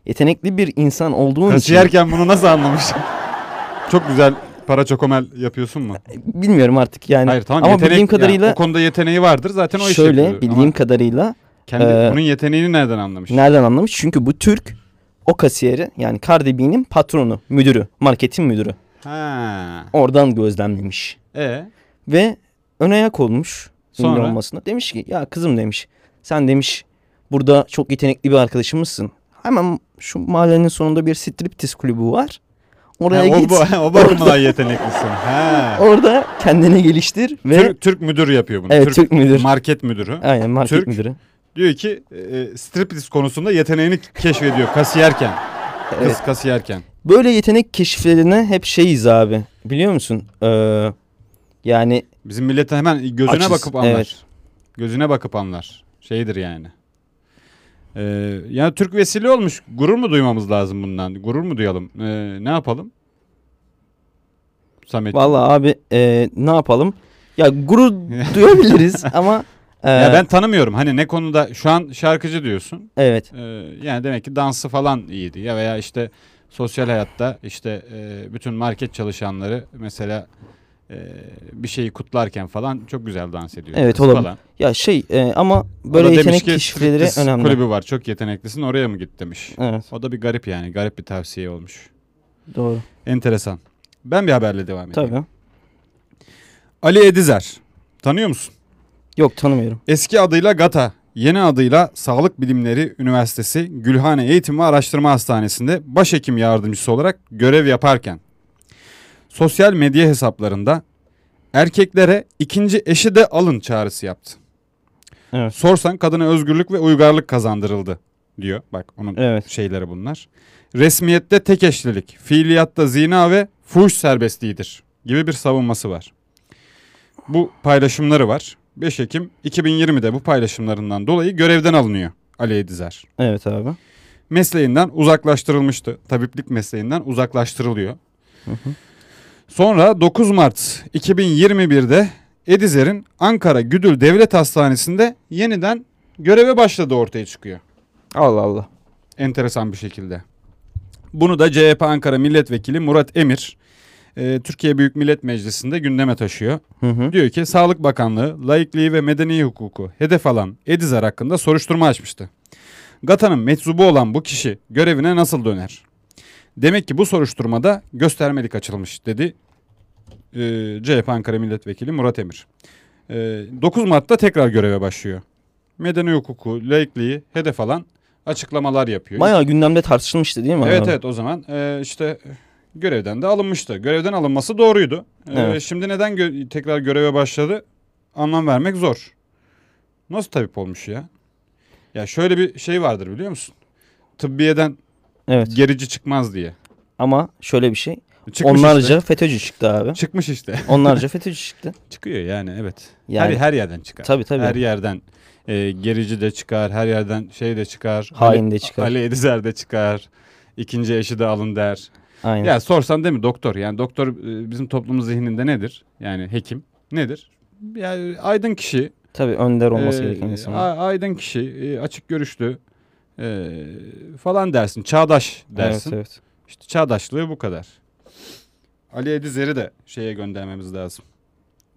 Yetenekli bir insan olduğun için Kasiyerken bunu nasıl anlamış? Çok güzel para çokomel yapıyorsun mu? bilmiyorum artık yani. Hayır tamam Ama yetenek, bildiğim yani kadarıyla o konuda yeteneği vardır zaten o işi şöyle bildiğim Ama kadarıyla kendi, e, bunun yeteneğini nereden anlamış? nereden anlamış? Çünkü bu Türk o kasiyeri yani Cardi B'nin patronu, müdürü, marketin müdürü. Ha. Oradan gözlemlemiş. E Ve ön ayak olmuş ünlü Sonra? olmasına. Demiş ki ya kızım demiş sen demiş burada çok yetenekli bir arkadaşımızsın. Hemen şu mahallenin sonunda bir striptiz kulübü var. Oraya Ha, o, git. bu, o bakımdan yeteneklisin. Ha. Orada kendini geliştir ve Türk, Türk müdür yapıyor bunu. evet Türk, müdür. Market müdürü. Aynen market Türk. müdürü. Diyor ki e, striptease konusunda yeteneğini keşfediyor kasiyerken. Kız Evet. kasiyerken. Böyle yetenek keşiflerine hep şeyiz abi. Biliyor musun? Ee, yani Bizim millete hemen gözüne Açız, bakıp anlar. evet. Gözüne bakıp anlar. Şeydir yani. Ee, yani Türk vesile olmuş. Gurur mu duymamız lazım bundan? Gurur mu duyalım? Ee, ne yapalım? Samet. vallahi abi e, ne yapalım? Ya gurur duyabiliriz ama e, Ya ben tanımıyorum. Hani ne konuda şu an şarkıcı diyorsun. evet Ee, yani demek ki dansı falan iyiydi. Ya veya işte sosyal hayatta işte e, bütün market çalışanları mesela e, bir şeyi kutlarken falan çok güzel dans ediyor. Evet, olabilir. Falan. ya şey e, ama O böyle demiş yetenek ki, striptiz önemli. kulübü var çok yeteneklisin oraya mı git demiş. Evet O da bir garip yani garip bir tavsiye olmuş. doğru. Enteresan. Ben bir haberle devam edeyim. Tabii. Ali Edizer. Tanıyor musun? Yok tanımıyorum. Eski adıyla GATA, yeni adıyla Sağlık Bilimleri Üniversitesi Gülhane Eğitim ve Araştırma Hastanesi'nde başhekim yardımcısı olarak görev yaparken sosyal medya hesaplarında erkeklere ikinci eşi de alın çağrısı yaptı. Evet. Sorsan kadına özgürlük ve uygarlık kazandırıldı diyor. Bak onun Evet. şeyleri bunlar. Resmiyette tek eşlilik, fiiliyatta zina ve fuhuş serbestliğidir gibi bir savunması var. Bu paylaşımları var. 5 Ekim 2020'de bu paylaşımlarından dolayı görevden alınıyor Ali Edizer. Evet abi. Mesleğinden uzaklaştırılmıştı. Tabiplik mesleğinden uzaklaştırılıyor. Hı hı. Sonra 9 Mart 2021'de Edizer'in Ankara Güdül Devlet Hastanesi'nde yeniden göreve başladığı ortaya çıkıyor Allah Allah. enteresan bir şekilde. Bunu da CHP Ankara Milletvekili Murat Emir e, Türkiye Büyük Millet Meclisi'nde gündeme taşıyor. Hı hı. Diyor ki Sağlık Bakanlığı laikliği ve medeni hukuku hedef alan Edizer hakkında soruşturma açmıştı. GATA'nın meczubu olan bu kişi görevine nasıl döner? Demek ki bu soruşturmada göstermelik açılmış dedi e, CHP Ankara Milletvekili Murat Emir. E, 9 Mart'ta tekrar göreve başlıyor. Medeni hukuku, laikliği hedef alan açıklamalar yapıyor. Bayağı gündemde tartışılmıştı değil mi? Evet abi? evet o zaman e, işte görevden de alınmıştı. Görevden alınması doğruydu. E, Evet. Şimdi neden gö- tekrar göreve başladı anlam vermek zor. Nasıl tabip olmuş ya? Ya şöyle bir şey vardır biliyor musun? Tıbbiyeden Evet. gerici çıkmaz diye. Ama şöyle bir şey. Çıkmış Onlarca işte. FETÖ'cü çıktı abi. Çıkmış işte. Onlarca FETÖ'cü çıktı. Çıkıyor yani evet. Yani her, her yerden çıkar. tabii tabii. Her yerden e, gerici de çıkar, her yerden şey de çıkar. Hain de çıkar. Ali Edizer de çıkar. İkinci eşi de alın der. Aynen. Ya sorsan değil mi doktor? Yani doktor e, bizim toplumumuz zihninde nedir? Yani hekim nedir? Yani aydın kişi. Tabii önder olması e, gereken insan. aydın kişi, e, açık görüşlü e, falan dersin. Çağdaş dersin. Evet evet. İşte çağdaşlığı bu kadar. Ali Edizer'i de şeye göndermemiz lazım.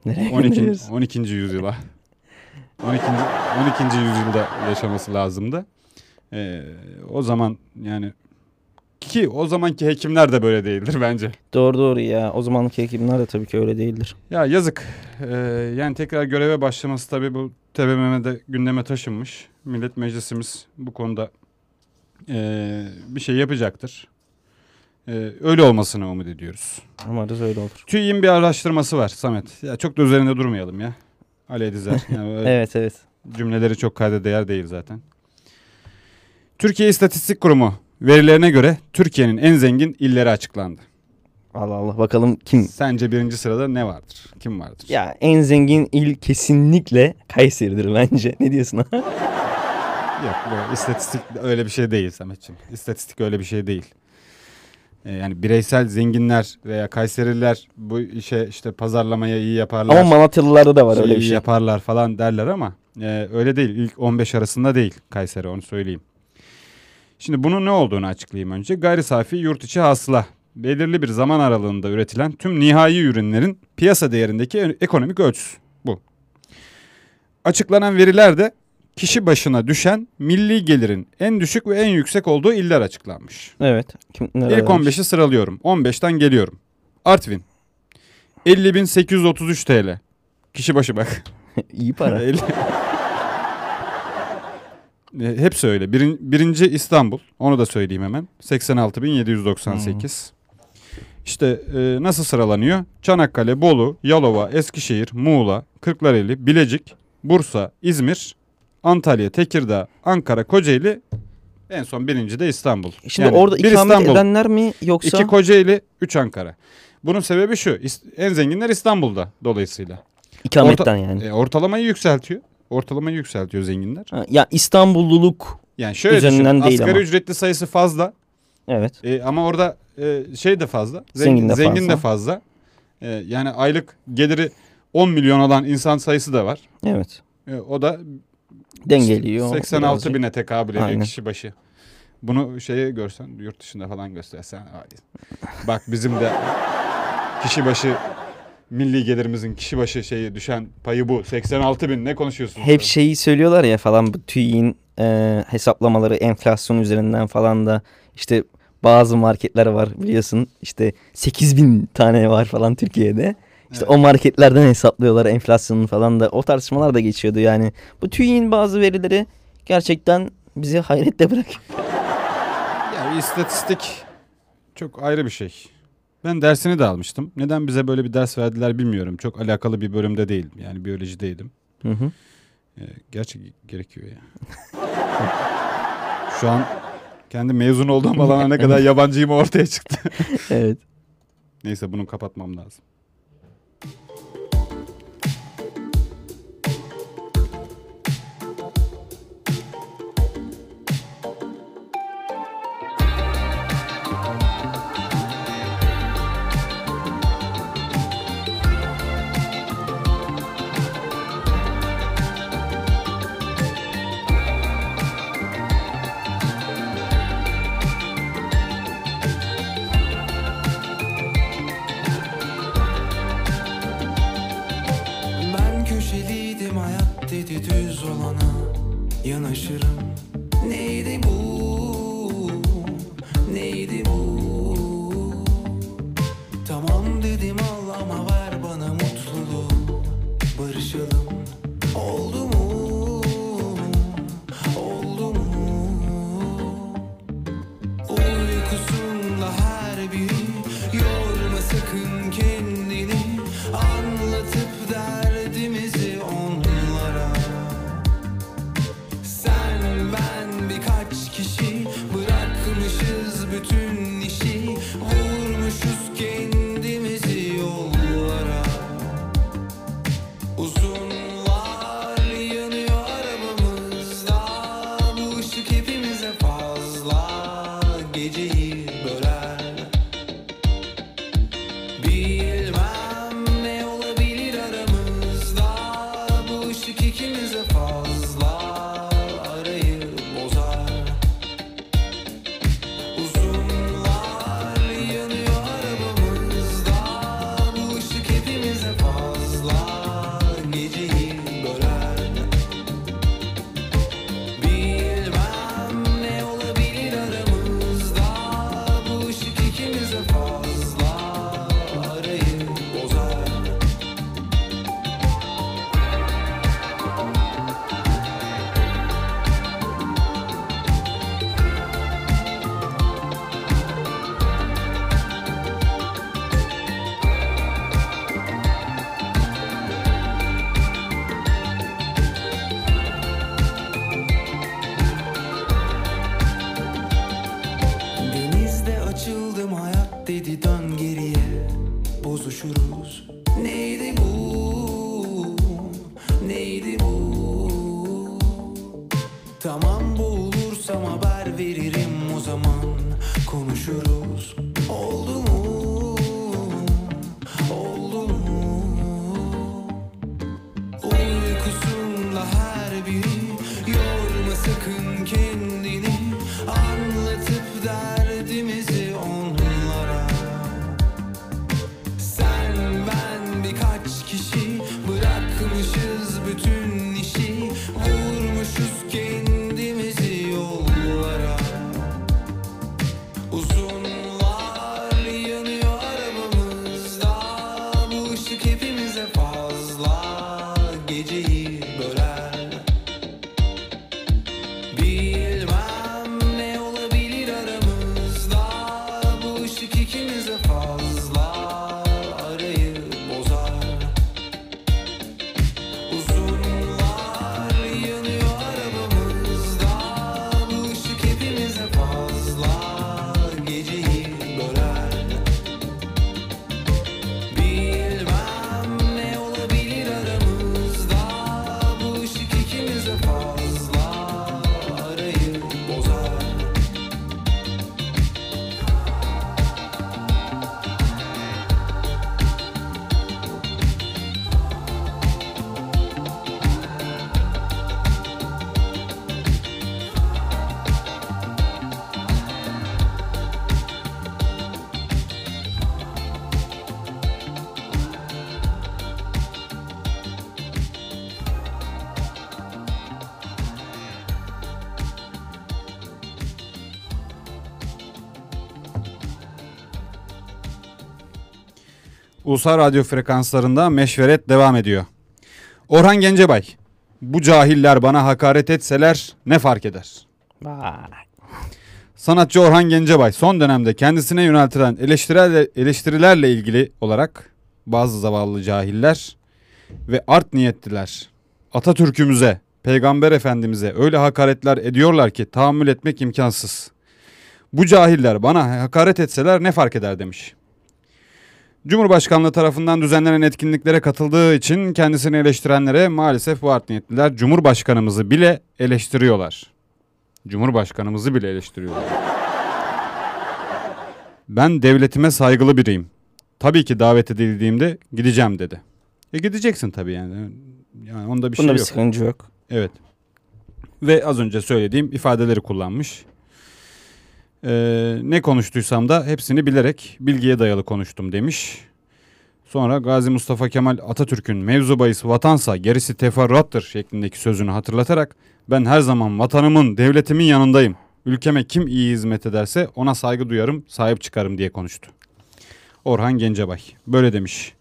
Nereye 12. gönderiyoruz? 12. yüzyıla. 12. 12. yüzyılda yaşaması lazımdı. Ee, o zaman yani ki o zamanki hekimler de böyle değildir bence. Doğru doğru ya. O zamanki hekimler de tabii ki öyle değildir. Ya yazık. Ee, yani tekrar göreve başlaması tabii bu TBMM'de gündeme taşınmış. Millet Meclisimiz bu konuda ee, bir şey yapacaktır. Ee, öyle olmasını umut ediyoruz. Umarız öyle olur. TÜİ'nin bir araştırması var Samet. Ya çok da üzerinde durmayalım ya. Ali Edizer. Yani Evet evet. cümleleri çok kayda değer değil zaten. Türkiye İstatistik Kurumu verilerine göre Türkiye'nin en zengin illeri açıklandı. Allah Allah bakalım kim? Sence birinci sırada ne vardır? Kim vardır? Ya en zengin il kesinlikle Kayseri'dir bence. Ne diyorsun? Yok bu istatistik öyle bir şey değil Sametciğim. İstatistik öyle bir şey değil. Ee, yani bireysel zenginler veya Kayserililer bu işe işte pazarlamaya iyi yaparlar. Ama Malatyalılarda da var öyle iyi bir şey. yaparlar falan derler ama e, öyle değil. İlk 15 arasında değil Kayseri onu söyleyeyim. Şimdi bunun ne olduğunu açıklayayım önce. Gayri safi yurt içi hasıla belirli bir zaman aralığında üretilen tüm nihai ürünlerin piyasa değerindeki e- ekonomik ölçüsü bu. Açıklanan veriler de kişi başına düşen milli gelirin en düşük ve en yüksek olduğu iller açıklanmış. Evet. Kim, İlk vermiş? 15'i sıralıyorum. 15'ten geliyorum. Artvin. 50.833 TL. Kişi başı bak. İyi para. E, Hepsi öyle. Birin- birinci İstanbul. Onu da söyleyeyim hemen. 86.798. İşte e, nasıl sıralanıyor? Çanakkale, Bolu, Yalova, Eskişehir, Muğla, Kırklareli, Bilecik, Bursa, İzmir, Antalya, Tekirdağ, Ankara, Kocaeli. En son birinci de İstanbul. Şimdi Yani orada ikamet İstanbul, edenler mi yoksa? iki Kocaeli, üç Ankara. Bunun sebebi şu. En zenginler İstanbul'da dolayısıyla. İkametten Orta- yani. E, ortalamayı yükseltiyor. Ortalamayı yükseltiyor zenginler. Ha, ya İstanbulluluk Yani şöyle Üzerinden düşün. değil Asgari ama. ücretli sayısı fazla. evet. E, ama orada e, şey de fazla. Zengin de zengin fazla. de fazla. E, yani aylık geliri 10 milyon olan insan sayısı da var. Evet. E, o da Dengeliyor. 86 birazcık. bine tekabül ediyor Aynen. kişi başı. Bunu şeye görsen yurt dışında falan göstersen. Bak bizim de kişi başı milli gelirimizin kişi başı şeyi düşen payı bu. 86 bin ne konuşuyorsun? Hep şeyi söylüyorlar ya falan bu TÜİ'nin e, hesaplamaları enflasyon üzerinden falan da işte bazı marketler var biliyorsun işte 8000 tane var falan Türkiye'de. İşte Evet. o marketlerden hesaplıyorlar enflasyonunu falan da o tartışmalar da geçiyordu yani. Bu TÜİ'nin bazı verileri gerçekten bizi hayrette bırakıyor. Ya istatistik çok ayrı bir şey. Ben dersini de almıştım. Neden bize böyle bir ders verdiler bilmiyorum. Çok alakalı bir bölümde değil. Yani biyolojideydim. Hı hı. Ee, gerçi gerekiyor ya. Şu an kendi mezun olduğum alana ne kadar yabancıyım ortaya çıktı. Evet. Neyse bunu kapatmam lazım. Uykusunda her biri Yorma Ulusal radyo frekanslarında meşveret devam ediyor. Orhan Gencebay. Bu cahiller bana hakaret etseler ne fark eder? Vay. Sanatçı Orhan Gencebay son dönemde kendisine yöneltilen eleştirilerle, eleştirilerle ilgili olarak bazı zavallı cahiller ve art niyetliler Atatürk'ümüze, Peygamber Efendimiz'e öyle hakaretler ediyorlar ki tahammül etmek imkansız. Bu cahiller bana hakaret etseler ne fark eder demiş. Cumhurbaşkanlığı tarafından düzenlenen etkinliklere katıldığı için kendisini eleştirenlere maalesef bu art niyetliler Cumhurbaşkanımızı bile eleştiriyorlar. Cumhurbaşkanımızı bile eleştiriyorlar. Ben devletime saygılı biriyim. Tabii ki davet edildiğimde gideceğim dedi. E gideceksin tabii yani. Yani onda bir Bunda şey bir yok. sıkıntı yok. Evet. Ve az önce söylediğim ifadeleri kullanmış. Ee, ne konuştuysam da hepsini bilerek bilgiye dayalı konuştum demiş. Sonra Gazi Mustafa Kemal Atatürk'ün mevzu bahis vatansa gerisi teferruattır şeklindeki sözünü hatırlatarak ben her zaman vatanımın, devletimin yanındayım. Ülkeme kim iyi hizmet ederse ona saygı duyarım, sahip çıkarım diye konuştu. Orhan Gencebay böyle demiş.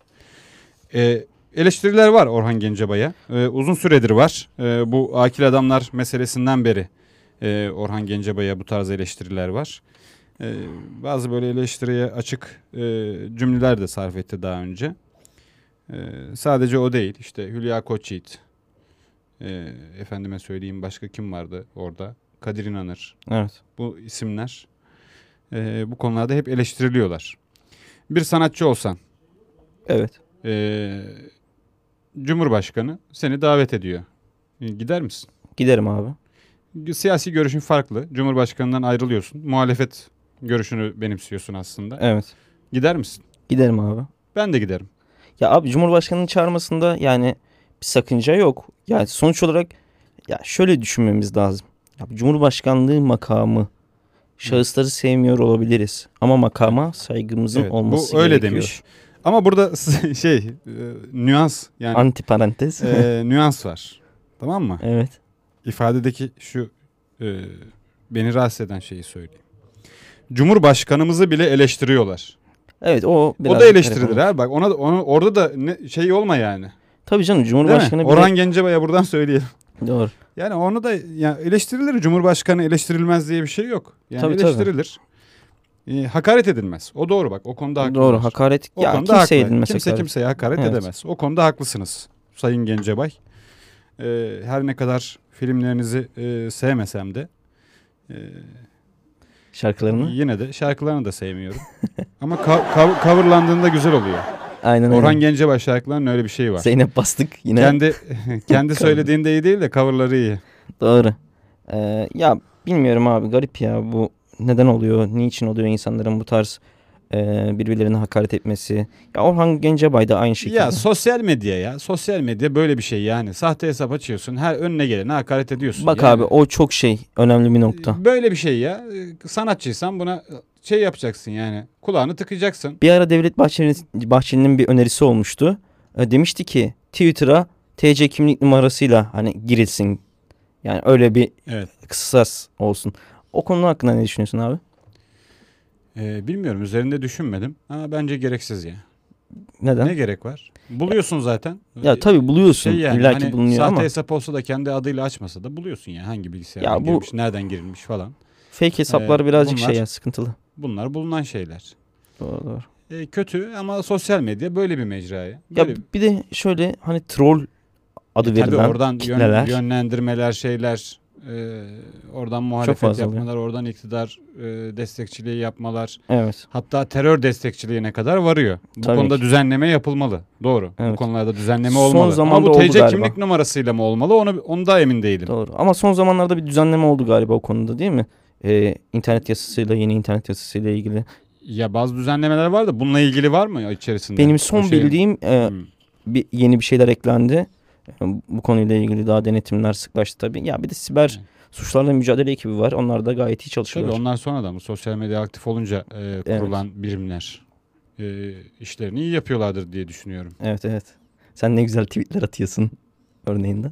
Ee, eleştiriler var Orhan Gencebay'a. Ee, uzun süredir var. Ee, bu akil adamlar meselesinden beri e, Orhan Gencebay'a bu tarz eleştiriler var. Ee, bazı böyle eleştiriye açık e, cümleler de sarf etti daha önce. Ee, sadece o değil. İşte Hülya Koçyiğit. e, efendime söyleyeyim başka kim vardı orada? Kadir İnanır. Evet. Bu isimler e, bu konularda hep eleştiriliyorlar. Bir sanatçı olsan Evet. e, Cumhurbaşkanı seni davet ediyor. E, Gider misin? Giderim abi. Siyasi görüşün farklı. Cumhurbaşkanından ayrılıyorsun. Muhalefet görüşünü benimsiyorsun aslında. Evet. Gider misin? Giderim abi. Ben de giderim. Ya abi Cumhurbaşkanı'nın çağırmasında yani bir sakınca yok. Yani sonuç olarak ya şöyle düşünmemiz lazım. Ya Cumhurbaşkanlığı makamı şahısları sevmiyor olabiliriz ama makama saygımızın Evet, olması bu öyle gerekiyor. demiş. Ama burada şey e, nüans yani Anti parantez. e, nüans var. Tamam mı? evet. İfadedeki şu e, beni rahatsız eden şeyi söyleyeyim. Cumhurbaşkanımızı bile eleştiriyorlar. Evet o biraz o da eleştirilir ha. Bak ona onu orada da ne, şey olma yani. Tabii canım Cumhurbaşkanı bile... Orhan Gencebay'a buradan söyleyelim. Doğru. Yani onu da ya eleştirilir. Cumhurbaşkanı eleştirilmez diye bir şey yok. Yani Tabii, tabii. eleştirilir. E, hakaret edilmez. O doğru bak. O konuda haklı. Doğru hakaret. O ya konuda kimseye haklı. edilmez Kimse hakaret. kimseye hakaret Evet. edemez. O konuda haklısınız Sayın Gencebay. Ee, her ne kadar filmlerinizi e, sevmesem de e, Şarkılarını. yine de şarkılarını da sevmiyorum. Ama ka- coverlandığında güzel oluyor. Aynen öyle. Orhan Gencebay şarkılarının öyle bir şeyi var. Zeynep bastık yine. Kendi kendi söylediğinde iyi değil de coverları iyi. Doğru. Ee, ya bilmiyorum abi garip ya bu neden oluyor? Niçin oluyor insanların bu tarz e, birbirlerine hakaret etmesi? Ya Orhan Gencebay da aynı şekilde. Ya sosyal medya ya. Sosyal medya böyle bir şey yani. Sahte hesap açıyorsun. Her önüne gelene hakaret ediyorsun. Bak Yani- abi o çok şey önemli bir nokta. Böyle bir şey ya. Sanatçıysan buna şey yapacaksın yani. Kulağını tıkayacaksın. Bir ara Devlet Bahçeli'nin, Bahçeli'nin bir önerisi olmuştu. E, demişti ki Twitter'a TC kimlik numarasıyla hani girilsin. Yani öyle bir Evet. kısas olsun. O konu hakkında ne düşünüyorsun abi? Ee, bilmiyorum üzerinde düşünmedim. Ama bence gereksiz ya. Neden? Ne gerek var? Buluyorsun zaten. Ya tabii buluyorsun. Şey yani, İlla ki hani bulunuyor sahte ama hesap olsa da kendi adıyla açmasa da buluyorsun ya. Hangi bilgisayardan Ya bu- nereden girilmiş falan. fake hesaplar Ee, birazcık bunlar- şey ya sıkıntılı. Bunlar bulunan şeyler. Doğru doğru. Ee, kötü ama sosyal medya böyle bir mecraya. Ya bir de şöyle hani troll adı E, verilen oradan yön- kitleler. yönlendirmeler şeyler e, oradan muhalefet oluyor. yapmalar, oradan iktidar e, destekçiliği yapmalar. Evet. Hatta terör destekçiliğine kadar varıyor. Bu Tabii konuda ki. düzenleme yapılmalı. Doğru. Bu Evet. konularda düzenleme Son olmalı. Ama zamanda bu TC galiba. kimlik numarasıyla mı olmalı? Onu onu da emin değilim. Doğru. Ama son zamanlarda bir düzenleme oldu galiba o konuda değil mi? Ee, internet yasasıyla yeni internet yasasıyla ilgili. Ya bazı düzenlemeler var da bununla ilgili var mı içerisinde? Benim son şey- bildiğim e, Hmm. bir yeni bir şeyler eklendi. Bu konuyla ilgili daha denetimler sıklaştı tabii. Ya bir de siber Evet. suçlarla mücadele ekibi var. Onlar da gayet iyi Tabii çalışıyorlar. onlar sonradan bu sosyal medya aktif olunca e, kurulan birimler e, işlerini iyi yapıyorlardır diye düşünüyorum. Evet evet. Sen ne güzel tweetler atıyorsun örneğinde.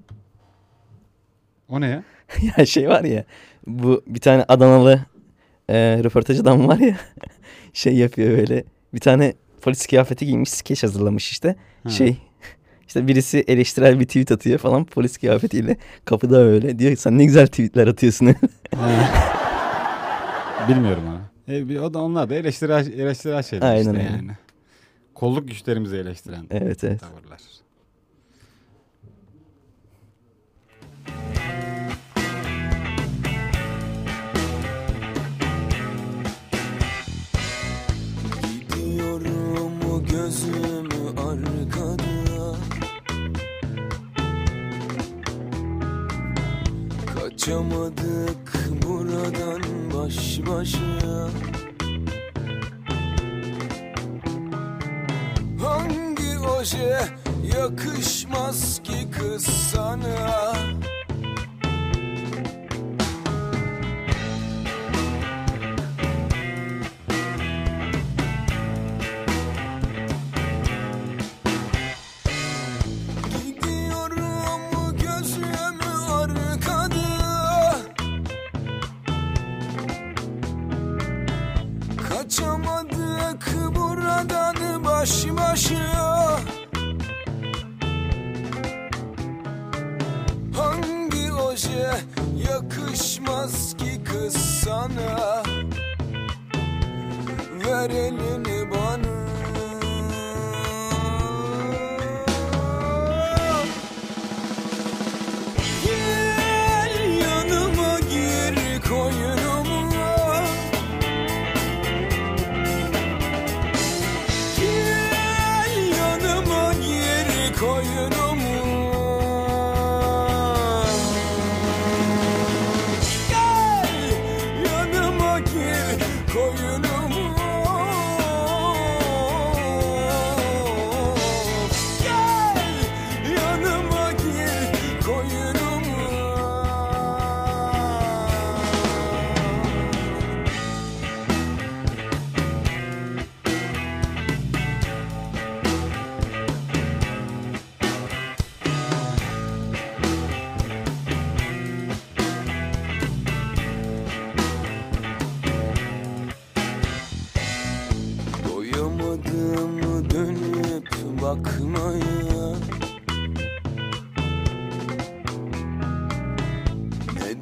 O ne ya? ya şey var ya bu bir tane Adanalı e, röportaj adam var ya şey yapıyor böyle bir tane polis kıyafeti giymiş skeç hazırlamış işte Ha. şey işte birisi eleştirel bir tweet atıyor falan polis kıyafetiyle kapıda öyle diyor sen ne güzel tweetler atıyorsun. Bilmiyorum onu. E, bir- o da onlar da eleştirel, eleştirel şeyler Aynen işte öyle. yani. Kolluk güçlerimizi eleştiren evet evet. tavırlar. Gidiyorum Kaçamadık buradan baş başa. Hangi oje yakışmaz ki kız sana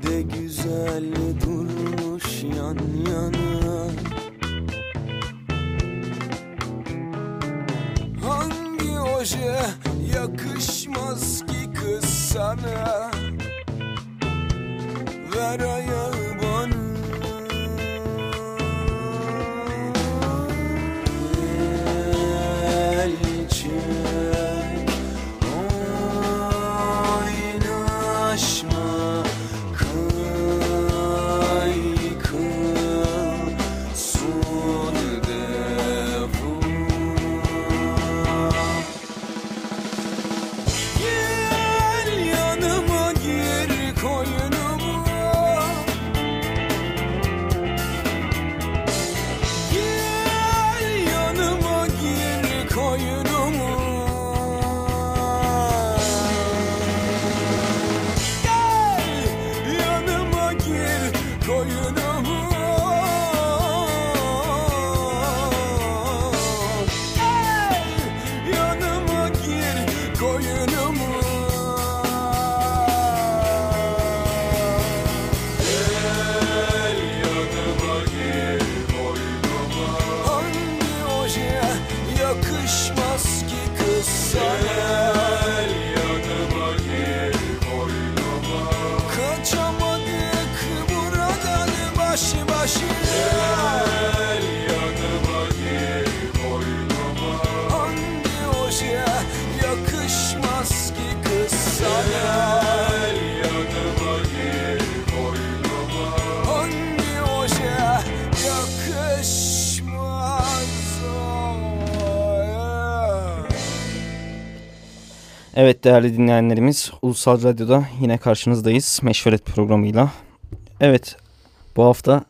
de güzel durmuş yan yana. Hangi oje yakışmaz ki kız sana? Ver ayağı Evet değerli dinleyenlerimiz Ulusal Radyo'da yine karşınızdayız Meşveret programıyla. Evet bu hafta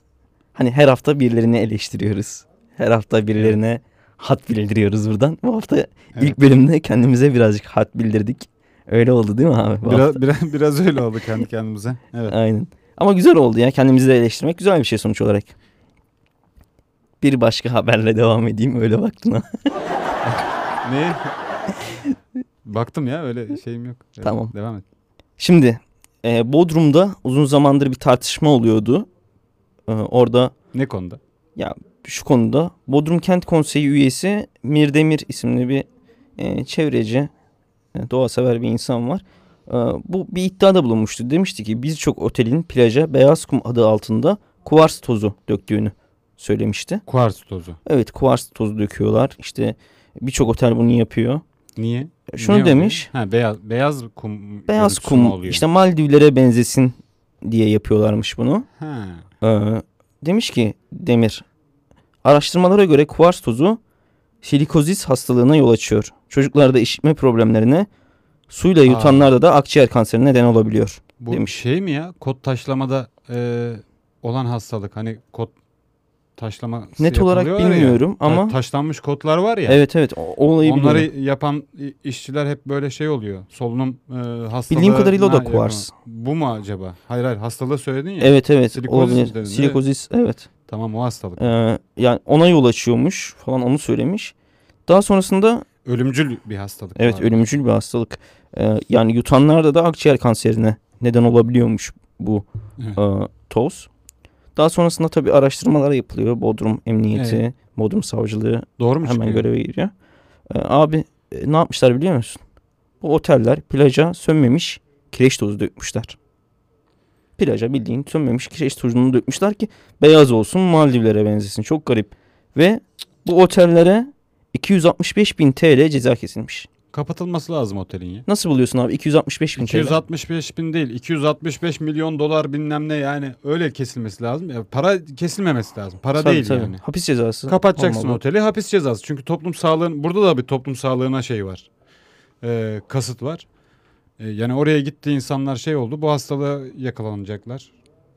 hani her hafta birilerini eleştiriyoruz. Her hafta birilerine hat bildiriyoruz buradan. Bu hafta ilk bölümde kendimize birazcık hat bildirdik. Öyle oldu değil mi abi? Bu Biraz, hafta? biraz, biraz öyle oldu kendi kendimize. Evet. Aynen. Ama güzel oldu ya kendimizi de eleştirmek güzel bir şey sonuç olarak. Bir başka haberle devam edeyim öyle baktın ha. Ne? Baktım ya öyle şeyim yok. Tamam. Devam et. Şimdi e, Bodrum'da uzun zamandır bir tartışma oluyordu. E, orada Ne konuda? ya şu konuda Bodrum Kent Konseyi üyesi Mirdemir isimli bir e, çevreci, e, doğa sever bir insan var. E, bu bir iddiada bulunmuştu. Demişti ki birçok otelin plaja beyaz kum adı altında kuvars tozu döktüğünü söylemişti. Kuars tozu. Evet kuvars tozu döküyorlar. İşte birçok otel bunu yapıyor. Niye? Şunu oluyor? demiş. Ha beyaz beyaz kum. Beyaz kum oluyor? işte Maldivlere benzesin diye yapıyorlarmış bunu. Ha. Ee, demiş ki Demir, araştırmalara göre kuvars tozu silikozis hastalığına yol açıyor. Çocuklarda işitme problemlerine, suyla yutanlarda da akciğer kanserine neden olabiliyor. Bu Demiş. şey mi ya? Kod taşlamada e, olan hastalık. Hani kod taşlama Net olarak bilmiyorum ama taşlanmış kodlar var ya. evet evet o, olayı Onları biliyorum. yapan işçiler hep böyle şey oluyor. Solunum e, hastalığı. Bildiğim kadarıyla o da kuvars. Bu mu acaba? Hayır hayır hastalığı söyledin ya. Evet evet Silikozis dedin, Silikozis evet. Tamam o hastalık. Ee, yani ona yol açıyormuş falan onu söylemiş. Daha sonrasında Ölümcül bir hastalık. evet var. ölümcül bir hastalık. Ee, yani yutanlarda da akciğer kanserine neden olabiliyormuş bu Evet. e, toz. Daha sonrasında tabii araştırmalar yapılıyor. Bodrum Emniyeti, Evet. Bodrum Savcılığı Doğru mu hemen çıkıyor? göreve giriyor. Ee, abi e, ne yapmışlar biliyor musun? Bu oteller plaja sönmemiş kireç tozu dökmüşler. Plaja bildiğin sönmemiş kireç tozunu dökmüşler ki beyaz olsun Maldivlere benzesin. Çok garip. Ve bu otellere 265 bin TL ceza kesilmiş. Kapatılması lazım otelin ya. Nasıl buluyorsun abi 265 bin TL? 265 bin değil 265 milyon dolar bilmem ne yani öyle kesilmesi lazım. Ya para kesilmemesi lazım. Para Tabii, değil tabii. yani. Hapis cezası. Kapatacaksın olmalı. oteli hapis cezası. Çünkü toplum sağlığın burada da bir toplum sağlığına şey var. Ee, kasıt var. Ee, yani oraya gitti insanlar şey oldu. Bu hastalığa yakalanacaklar.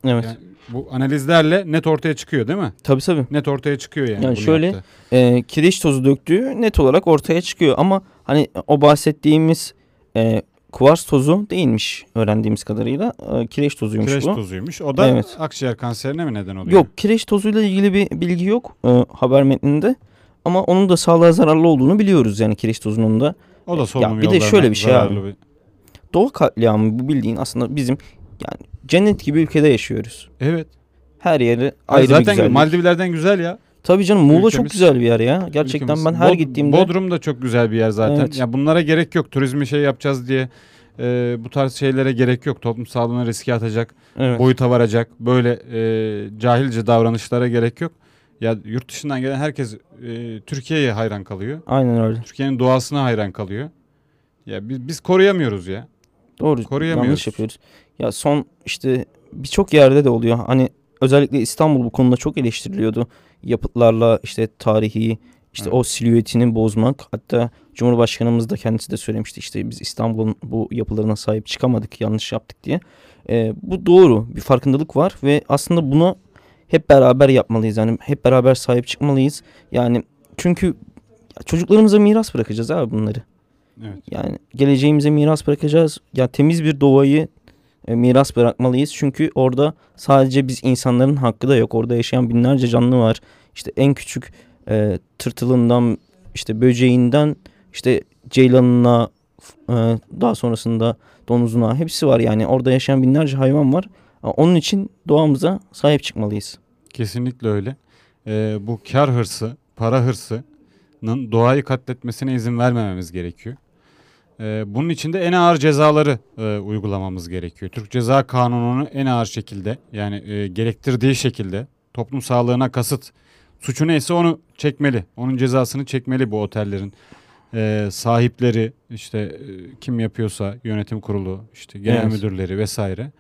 Evet. Yani bu analizlerle net ortaya çıkıyor değil mi? Tabii tabii. Net ortaya çıkıyor yani. Yani bunu şöyle- yaptı. e, kireç tozu döktüğü net olarak ortaya çıkıyor. Ama hani o bahsettiğimiz e, kuvars tozu değilmiş öğrendiğimiz kadarıyla. E, kireç tozuymuş Kireç bu. tozuymuş. O da Evet. akciğer kanserine mi neden oluyor? Yok kireç tozuyla ilgili bir bilgi yok e, haber metninde. Ama onun da sağlığa zararlı olduğunu biliyoruz yani kireç tozunun da. O da solunum bir de şöyle bir şey abi. bir- Doğa katliamı bu bildiğin aslında bizim yani cennet gibi ülkede yaşıyoruz. Evet. Her yeri Ay, ayrı bir zaten güzellik. Maldivilerden güzel ya. Tabii canım Muğla çok ülkemiz- güzel bir yer ya. Gerçekten Ülkemiz. ben her Bod- gittiğimde Bodrum da çok güzel bir yer zaten. Evet. Ya bunlara gerek yok. Turizmi şey yapacağız diye e, bu tarz şeylere gerek yok. Toplum sağlığına riske atacak, evet. boyuta varacak. Böyle e, cahilce davranışlara gerek yok. Ya yurt dışından gelen herkes e, Türkiye'ye hayran kalıyor. Aynen öyle. Türkiye'nin doğasına hayran kalıyor. Ya biz, biz koruyamıyoruz ya. Doğru. Koruyamıyoruz. Yanlış yapıyoruz. Ya son işte birçok yerde de oluyor. Hani özellikle İstanbul bu konuda çok eleştiriliyordu. Yapıtlarla işte tarihi işte Evet. o silüetini bozmak. Hatta Cumhurbaşkanımız da kendisi de söylemişti işte biz İstanbul'un bu yapılarına sahip çıkamadık yanlış yaptık diye. Ee, bu doğru bir farkındalık var ve aslında bunu hep beraber yapmalıyız. Yani hep beraber sahip çıkmalıyız. Yani çünkü çocuklarımıza miras bırakacağız abi bunları. Evet. Yani geleceğimize miras bırakacağız. Ya temiz bir doğayı e, miras bırakmalıyız. Çünkü orada sadece biz insanların hakkı da yok. Orada yaşayan binlerce canlı var. İşte en küçük e, tırtılından işte böceğinden işte ceylanına e, daha sonrasında domuzuna hepsi var. Yani orada yaşayan binlerce hayvan var. Ha, Onun için doğamıza sahip çıkmalıyız. Kesinlikle öyle. Ee, bu kar hırsı, para hırsının doğayı katletmesine izin vermememiz gerekiyor. Ee, bunun için de en ağır cezaları e, uygulamamız gerekiyor. Türk Ceza Kanunu'nu en ağır şekilde yani e, gerektirdiği şekilde toplum sağlığına kasıt suçu neyse onu çekmeli. Onun cezasını çekmeli bu otellerin e, sahipleri işte e, kim yapıyorsa yönetim kurulu işte genel Evet. müdürleri vesaire.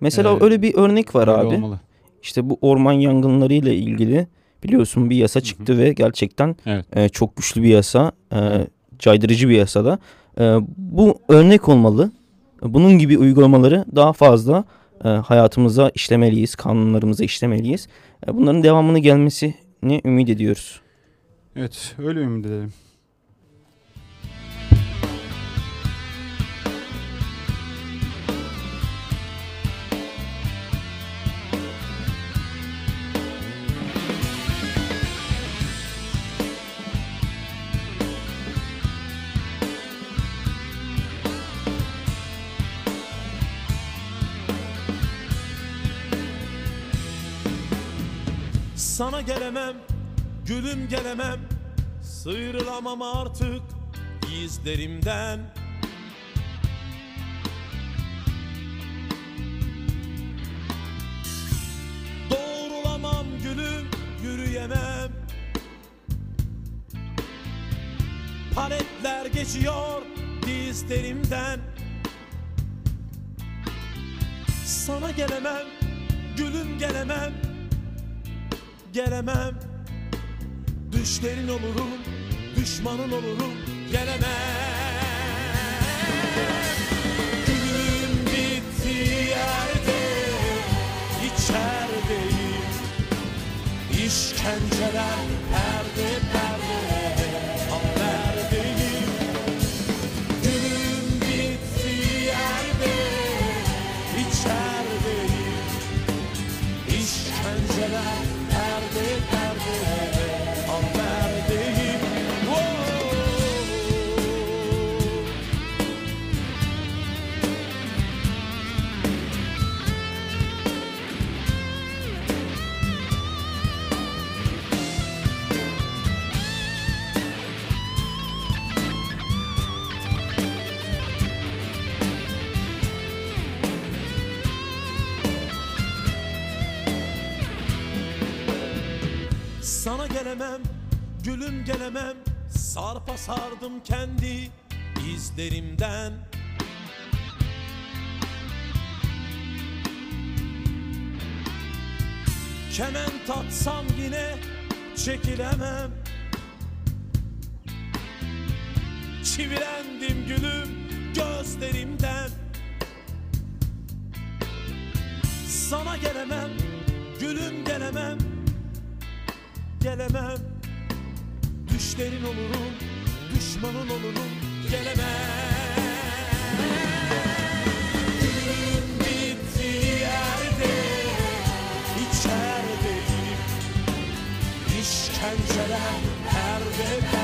Mesela Ee, öyle bir örnek var abi. olmalı. İşte bu orman yangınları ile ilgili biliyorsun bir yasa çıktı ve gerçekten Evet. e, çok güçlü bir yasa, e, caydırıcı bir yasa da. E, bu örnek olmalı. Bunun gibi uygulamaları daha fazla e, hayatımıza işlemeliyiz, kanunlarımıza işlemeliyiz. E, bunların devamını gelmesini ümit ediyoruz. Evet öyle ümit edelim. Sana gelemem, gülüm gelemem. Sıyrılamam artık izlerimden. Doğrulamam gülüm, yürüyemem. Paletler geçiyor dizlerimden. Sana gelemem, gülüm gelemem gelemem. Düşlerin olurum, düşmanın olurum gelemem. Gülüm bitti yerde, içerideyim. İşkenceler perde, gelemem. Sarpa sardım kendi izlerimden. Kemen tatsam yine çekilemem. Çivilendim gülüm gözlerimden. Sana gelemem, gülüm gelemem. Gelemem Düşlerin olurum, düşmanın olurum Gelemem. Gülüm bitti yerde içerideyim İşkenceler perde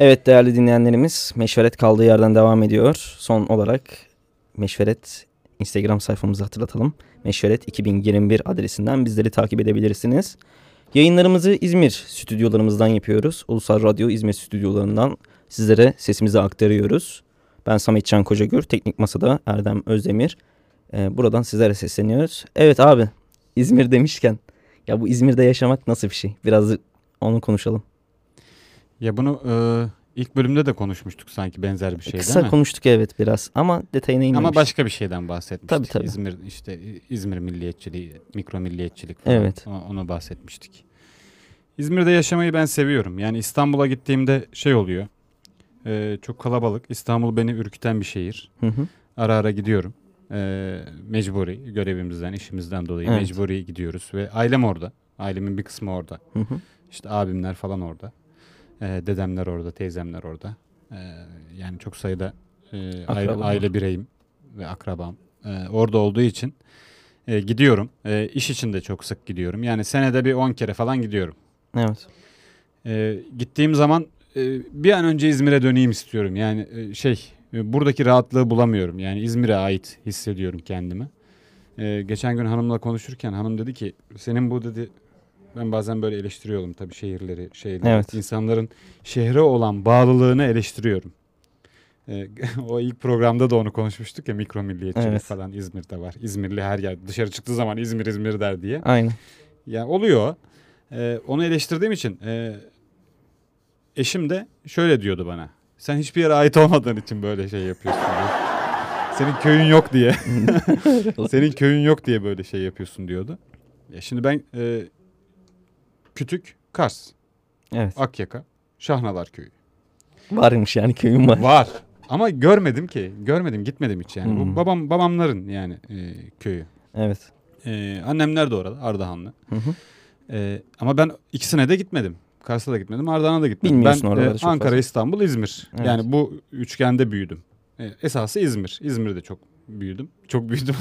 Evet değerli dinleyenlerimiz Meşveret kaldığı yerden devam ediyor. Son olarak Meşveret Instagram sayfamızı hatırlatalım. Meşveret 2021 adresinden bizleri takip edebilirsiniz. Yayınlarımızı İzmir stüdyolarımızdan yapıyoruz. Ulusal Radyo İzmir stüdyolarından sizlere sesimizi aktarıyoruz. Ben Samet Can Kocagür, Teknik Masa'da Erdem Özdemir. Ee, buradan sizlere sesleniyoruz. Evet abi İzmir demişken ya bu İzmir'de yaşamak nasıl bir şey? Biraz onu konuşalım. Ya bunu e, ilk bölümde de konuşmuştuk sanki benzer bir şey Kısa değil mi? konuştuk evet biraz ama detayına inmemiş. Ama başka bir şeyden bahsetmiştik. Tabii, tabii. İzmir işte İzmir milliyetçiliği, mikro milliyetçilik falan. Evet. Ona, onu bahsetmiştik. İzmir'de yaşamayı ben seviyorum. Yani İstanbul'a gittiğimde şey oluyor. e, çok kalabalık. İstanbul beni ürküten bir şehir. Hı hı. Ara ara gidiyorum. E, mecburi görevimizden, işimizden dolayı Evet. mecburi gidiyoruz ve ailem orada. Ailemin bir kısmı orada. Hı hı. İşte abimler falan orada. E, dedemler orada, teyzemler orada. E, yani çok sayıda e, aile, aile bireyim ve akrabam e, orada olduğu için e, gidiyorum. E, iş için de çok sık gidiyorum. Yani senede bir 10 kere falan gidiyorum. Evet. E, gittiğim zaman e, bir an önce İzmir'e döneyim istiyorum. Yani e, şey e, buradaki rahatlığı bulamıyorum. Yani İzmir'e ait hissediyorum kendimi. E, geçen gün hanımla konuşurken hanım dedi ki senin bu dedi ben bazen böyle eleştiriyorum tabii şehirleri, şeyleri. Evet. insanların şehre olan bağlılığını eleştiriyorum. E, o ilk programda da onu konuşmuştuk ya mikro milliyetçilik Evet. falan İzmir'de var. İzmirli her yer dışarı çıktığı zaman İzmir İzmir der diye. Aynen. Ya oluyor. Ee, onu eleştirdiğim için e, eşim de şöyle diyordu bana. Sen hiçbir yere ait olmadığın için böyle şey yapıyorsun. Senin köyün yok diye. Senin köyün yok diye böyle şey yapıyorsun diyordu. Ya şimdi ben e, Kütük, Kars, Evet. Akyaka, Şahnalar köyü. Varmış yani köyüm var. Var. Ama görmedim ki. Görmedim, gitmedim hiç yani. Hmm. Bu babam babamların yani e, köyü. Evet. E, annemler de orada, Ardahanlı. Hı hı. Ee, ama ben ikisine de gitmedim. Kars'a da gitmedim. Ardahan'a da gitmedim. Bilmiyorsun ben e, Ankara, fazla. İstanbul, İzmir. Evet. Yani bu üçgende büyüdüm. E, esası İzmir. İzmir'de çok büyüdüm. Çok büyüdüm.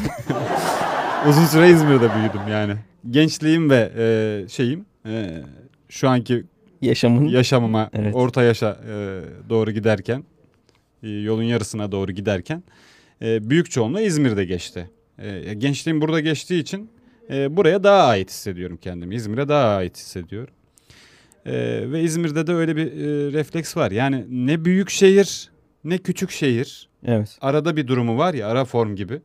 Uzun süre İzmir'de büyüdüm yani. Gençliğim ve e, şeyim e, şu anki Yaşamın yaşamıma Evet. orta yaşa e, doğru giderken e, yolun yarısına doğru giderken e, büyük çoğunluğu İzmir'de geçti. E, gençliğim burada geçtiği için e, buraya daha ait hissediyorum kendimi. İzmir'e daha ait hissediyorum. E, ve İzmir'de de öyle bir e, refleks var. Yani ne büyük şehir ne küçük şehir. evet. Arada bir durumu var ya ara form gibi.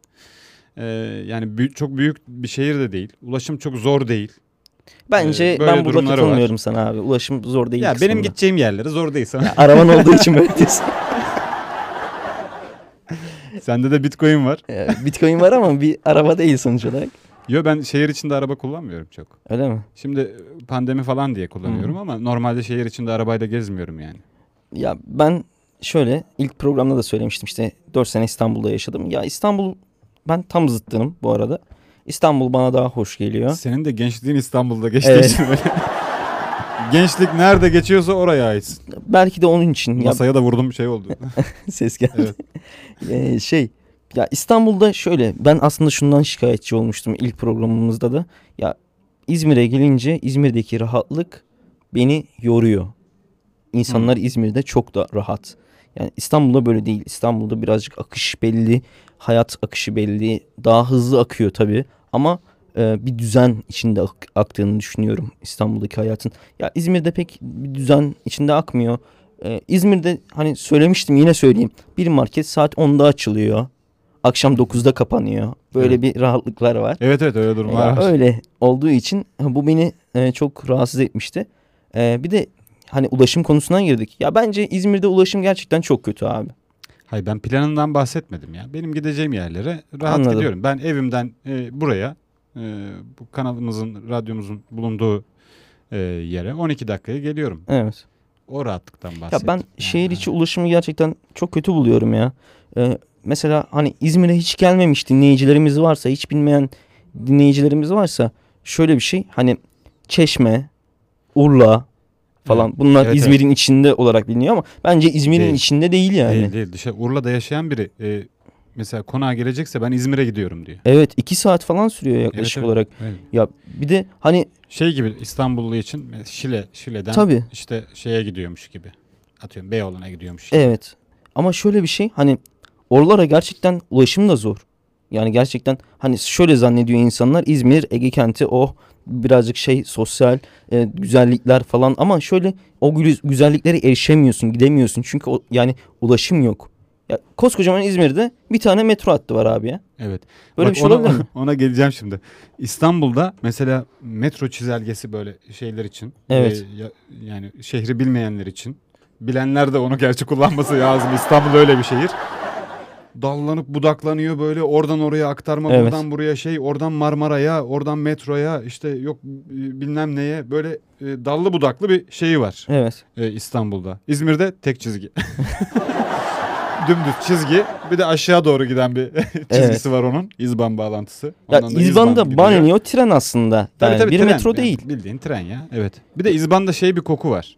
E, yani büyük, çok büyük bir şehir de değil. Ulaşım çok zor değil. Bence Ee, ben burada katılmıyorum sana abi. Ulaşım zor değil. ya benim kısmında. gideceğim yerlere zor değil sana. Araban olduğu için böyle diyorsun. Sende de Bitcoin var. Ee, Bitcoin var ama bir araba değil sonuç olarak. Yo ben şehir içinde araba kullanmıyorum çok. Öyle mi? Şimdi pandemi falan diye kullanıyorum ama normalde şehir içinde arabayla gezmiyorum yani. Ya ben şöyle ilk programda da söylemiştim işte 4 sene İstanbul'da yaşadım. Ya İstanbul ben tam zıttınım bu arada. İstanbul bana daha hoş geliyor. Senin de gençliğin İstanbul'da geçtiği Evet. için böyle. Gençlik nerede geçiyorsa oraya aitsin. Belki de onun için ya Masaya da vurdum şey oldu. ses geldi. Evet. Ee, şey ya İstanbul'da şöyle ben aslında şundan şikayetçi olmuştum ilk programımızda da. Ya İzmir'e gelince İzmir'deki rahatlık beni yoruyor. İnsanlar İzmir'de çok da rahat. Yani İstanbul'da böyle değil. İstanbul'da birazcık akış belli, hayat akışı belli, daha hızlı akıyor tabii. Ama e, bir düzen içinde ak- aktığını düşünüyorum İstanbul'daki hayatın. Ya İzmir'de pek bir düzen içinde akmıyor. Ee, İzmir'de hani söylemiştim yine söyleyeyim. Bir market saat 10'da açılıyor. Akşam 9'da kapanıyor. Böyle Evet. bir rahatlıklar var. evet evet öyle durumlar Ya var. öyle olduğu için bu beni e, çok rahatsız etmişti. E, bir de hani ulaşım konusuna girdik. Ya bence İzmir'de ulaşım gerçekten çok kötü abi. Hayır ben planından bahsetmedim ya. Benim gideceğim yerlere rahat Anladım. gidiyorum. Ben evimden e, buraya e, bu kanalımızın, radyomuzun bulunduğu e, yere 12 dakikaya geliyorum. Evet. O rahatlıktan Ya bahsettim. ben Yani. şehir içi ulaşımı gerçekten çok kötü buluyorum ya. E, mesela hani İzmir'e hiç gelmemiş dinleyicilerimiz varsa, hiç bilmeyen dinleyicilerimiz varsa şöyle bir şey. Hani Çeşme, Urla falan bunlar Evet, İzmir'in içinde olarak biliniyor ama bence İzmir'in Değil. içinde değil yani. Değil değil. Dışarı, Urla'da yaşayan biri e, mesela konağa gelecekse ben İzmir'e gidiyorum diyor. Evet iki saat falan sürüyor yaklaşık evet. olarak. Evet. Ya bir de hani Şey gibi İstanbullu için e, Şile, Şile'den Tabii. işte şeye gidiyormuş gibi. Atıyorum Beyoğlu'na gidiyormuş gibi. evet ama şöyle bir şey hani oralara gerçekten ulaşım da zor. Yani gerçekten hani şöyle zannediyor insanlar İzmir, Ege kenti o birazcık şey sosyal e, güzellikler falan ama şöyle o gü- güzelliklere erişemiyorsun, gidemiyorsun çünkü o, yani ulaşım yok. Ya koskocaman İzmir'de bir tane metro hattı var abi ya. Evet. Böyle Bak bir şey ona, olabilir mi? ona geleceğim şimdi. İstanbul'da mesela metro çizelgesi böyle şeyler için. Evet. e, ya- yani şehri bilmeyenler için. Bilenler de onu gerçi kullanması lazım. İstanbul öyle bir şehir. Dallanıp budaklanıyor böyle oradan oraya aktarma Evet. buradan buraya şey oradan Marmara'ya oradan metroya işte yok e, bilmem neye böyle e, dallı budaklı bir şeyi var Evet. e, İstanbul'da. İzmir'de tek çizgi. Dümdüz çizgi bir de aşağı doğru giden bir çizgisi var onun İzban bağlantısı. Ya Ondan da İzban'da gidiyor. banyo tren aslında. Tabii Yani tabii bir tren. metro Yani değil. bildiğin tren ya evet. Bir de İzban'da şey bir koku var.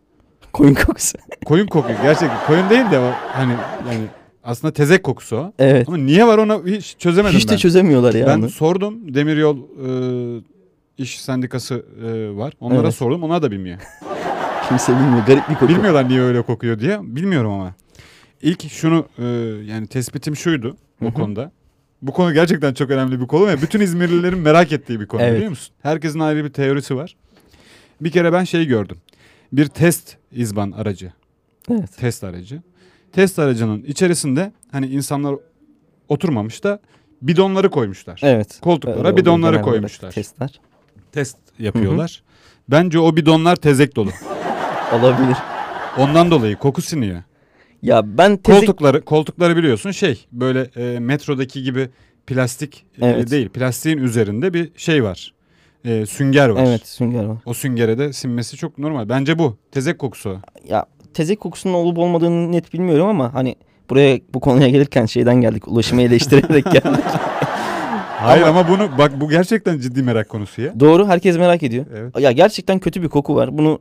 Koyun kokusu. Koyun kokuyor gerçekten. Koyun değil de o hani yani aslında tezek kokusu o. evet. Ama niye var onu hiç çözemedim Hiç ben. de çözemiyorlar ya. ben onu. sordum Demiryol e, iş sendikası e, var. Onlara Evet. sordum. Onlar da bilmiyor. Kimse bilmiyor. Garip bir koku. Bilmiyorlar niye öyle kokuyor diye. Bilmiyorum ama. İlk şunu e, yani tespitim şuydu Hı hı. konuda. Bu konu gerçekten çok önemli bir konu ve bütün İzmirlilerin merak ettiği bir konu Evet. biliyor musun? Herkesin ayrı bir teorisi var. Bir kere ben şey gördüm. Bir test izban aracı. Evet. Test aracı. Test aracının içerisinde hani insanlar oturmamış da bidonları koymuşlar. Evet. Koltuklara Öyle bidonları koymuşlar. Testler. Test yapıyorlar. Bence o bidonlar tezek dolu. Olabilir. Ondan dolayı koku siniyor. Ya ben tezek... Koltukları koltukları biliyorsun şey böyle e, metrodaki gibi plastik e, Evet. değil. Plastiğin üzerinde bir şey var. E, sünger var. Evet sünger var. O süngere de sinmesi çok normal. Bence bu. Tezek kokusu. Ya tezek kokusunun olup olmadığını net bilmiyorum ama hani buraya bu konuya gelirken şeyden geldik. Ulaşımı eleştirerek geldik. Hayır ama, bunu bak bu gerçekten ciddi merak konusu ya. Doğru herkes merak ediyor. Evet. Ya gerçekten kötü bir koku var. Bunu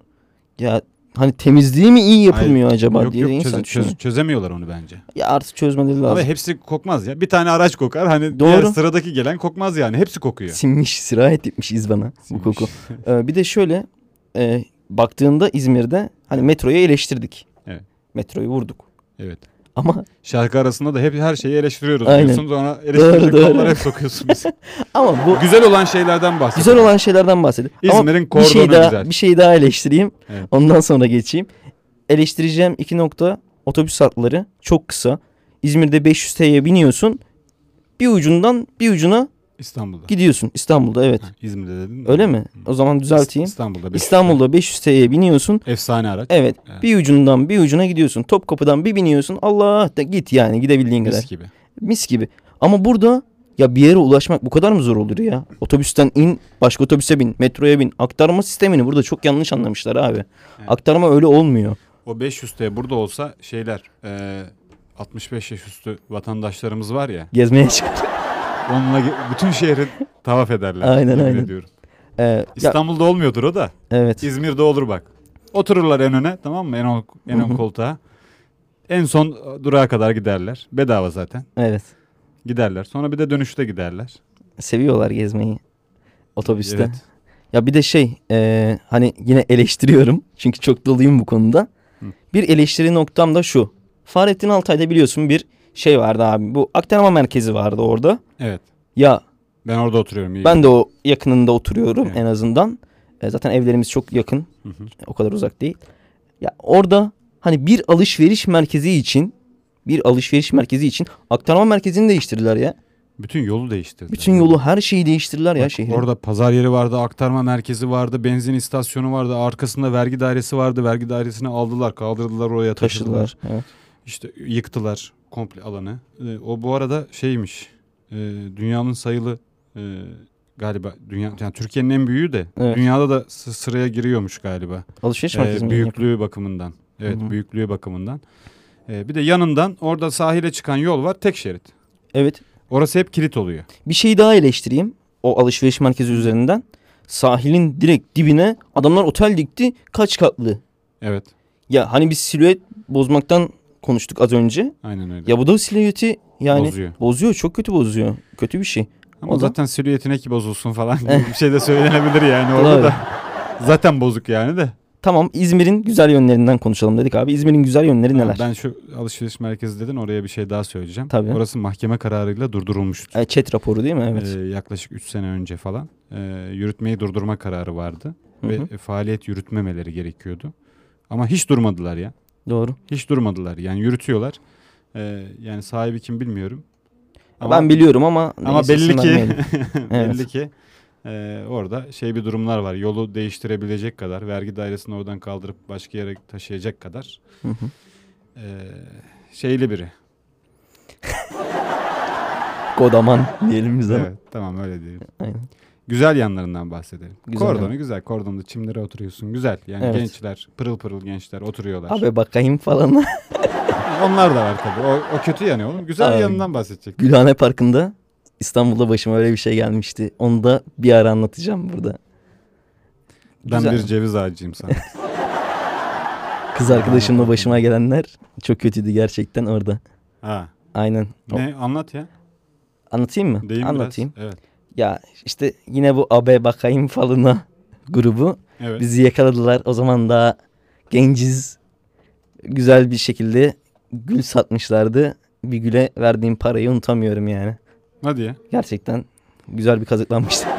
ya hani temizliği mi iyi yapılmıyor acaba Yok diye yok insan çöze- düşünüyor. çöz- çözemiyorlar onu bence. Ya artık çözmeleri lazım. Ama hepsi kokmaz ya. Bir tane araç kokar hani Doğru. diğer sıradaki gelen kokmaz yani. Hepsi kokuyor. Sinmiş, sirayet etmiş iz bana bu Sinmiş. koku. Ee, bir de şöyle e, baktığında İzmir'de hani metroyu eleştirdik. Evet. Metroyu vurduk. Evet. Ama Şarkı arasında da hep her şeyi eleştiriyoruz Aynen. diyorsun. Sonra eleştirecek konulara hep sokuyorsun bizi. ama bu güzel olan şeylerden bahsediyoruz. güzel olan şeylerden bahsedeyim. Ama İzmir'in bir şey kordonu daha güzel. bir şey daha eleştireyim. Evet. Ondan sonra geçeyim. Eleştireceğim iki nokta otobüs hatları çok kısa. İzmir'de 500 TL'ye biniyorsun. Bir ucundan bir ucuna İstanbul'da. gidiyorsun. İstanbul'da evet. Ha, İzmir'de dedin. Öyle mi? O zaman düzelteyim. İstanbul'da. beş- İstanbul'da 500 TL'ye biniyorsun. Efsane araç. Evet. Evet. Bir ucundan bir ucuna gidiyorsun. Topkapı'dan bir biniyorsun. Allah da git yani gidebildiğin kadar. Mis gibi. Mis gibi. Ama burada ya bir yere ulaşmak bu kadar mı zor olur ya? Otobüsten in, başka otobüse bin, metroya bin. Aktarma sistemini burada çok yanlış anlamışlar abi. Aktarma öyle olmuyor. O 500 T burada olsa şeyler e, 65 yaş üstü vatandaşlarımız var ya Gezmeye çık. Onunla bütün şehri tavaf ederler. Aynen, aynen. ediyorum. Ee, ya, İstanbul'da olmuyordur o da. evet. İzmir'de olur bak. Otururlar en öne tamam mı? En ön, en ön koltuğa. En son durağa kadar giderler. Bedava zaten. Evet. Giderler. Sonra bir de dönüşte giderler. Seviyorlar gezmeyi. Otobüste. Evet. Ya bir de şey e, hani yine eleştiriyorum. Çünkü çok doluyum bu konuda. Hı. Bir eleştiri noktam da şu. Fahrettin Altay'da biliyorsun bir şey vardı abi. Bu aktarma merkezi vardı orada. Evet. Ya Ben orada oturuyorum. iyi. ben de o yakınında oturuyorum Evet. en azından. E, zaten evlerimiz çok yakın. Hı hı. O kadar uzak değil. Ya orada hani bir alışveriş merkezi için bir alışveriş merkezi için aktarma merkezini değiştirdiler ya. Bütün yolu değiştirdi. Bütün yolu her şeyi değiştirdiler ya şehrin. Orada pazar yeri vardı, aktarma merkezi vardı, benzin istasyonu vardı, arkasında vergi dairesi vardı. Vergi dairesini aldılar, kaldırdılar oraya taşıdılar. taşıdılar. Evet. İşte yıktılar komple alanı. Ee, o bu arada şeymiş. e, dünyanın sayılı e, galiba dünya yani Türkiye'nin en büyüğü de Evet. dünyada da sı- sıraya giriyormuş galiba. Alışveriş Ee, merkezi mi? büyüklüğü bakımından. Evet, Hı hı. büyüklüğü bakımından. Ee, bir de yanından orada sahile çıkan yol var, tek şerit. Evet. Orası hep kilit oluyor. Bir şey daha eleştireyim. O alışveriş merkezi üzerinden. Sahilin direkt dibine adamlar otel dikti. Kaç katlı? Evet, Ya hani biz silüet bozmaktan konuştuk az önce. aynen öyle. Ya bu da silüeti yani Bozuyor. bozuyor. Çok kötü bozuyor. Kötü bir şey. Ama O da- zaten silüetine ki bozulsun falan gibi bir şey de söylenebilir yani orada da. Zaten bozuk yani de. Tamam İzmir'in güzel yönlerinden konuşalım dedik abi. İzmir'in güzel yönleri neler? Ben şu alışveriş merkezi dedin oraya bir şey daha söyleyeceğim. Tabii. Orası mahkeme kararıyla durdurulmuştu. E, chat raporu değil mi? Evet. Ee, yaklaşık 3 sene önce falan ee, yürütmeyi durdurma kararı vardı. Hı Ve e, faaliyet yürütmemeleri gerekiyordu. Ama hiç durmadılar ya. Doğru. Hiç durmadılar. Yani yürütüyorlar. Ee, yani sahibi kim bilmiyorum. ben biliyorum ama Ama belli ki. Evet. belli ki e, orada şey bir durumlar var. Yolu değiştirebilecek kadar, vergi dairesini oradan kaldırıp başka yere taşıyacak kadar Hı hı. e, şeyli biri. Kodaman diyelim biz ama. Evet, tamam öyle diyelim. Aynen. Güzel yanlarından bahsedelim. Güzel Kordonu yanı. güzel. Kordonda çimlere oturuyorsun. Güzel. Yani Evet. gençler, pırıl pırıl gençler oturuyorlar. Abi bakayım falan. Yani Onlar da var tabii. O, o kötü yanı oğlum. Güzel Abi. yanından bahsedecek. Gülhane Parkı'nda İstanbul'da başıma öyle bir şey gelmişti. Onu da bir ara anlatacağım burada. Ben Güzel. bir ceviz ağacıyım sana. Kız arkadaşımla başıma gelenler çok kötüydü gerçekten orada. ha. Aynen. Ne? Anlat ya. Anlatayım mı? Deyim Anlatayım. biraz. Evet. Ya işte yine bu AB bakayım falına grubu Evet. bizi yakaladılar. O zaman daha genciz. Güzel bir şekilde gül satmışlardı. Bir güle verdiğim parayı unutamıyorum yani. Hadi ya. Gerçekten güzel bir kazıklanmıştı.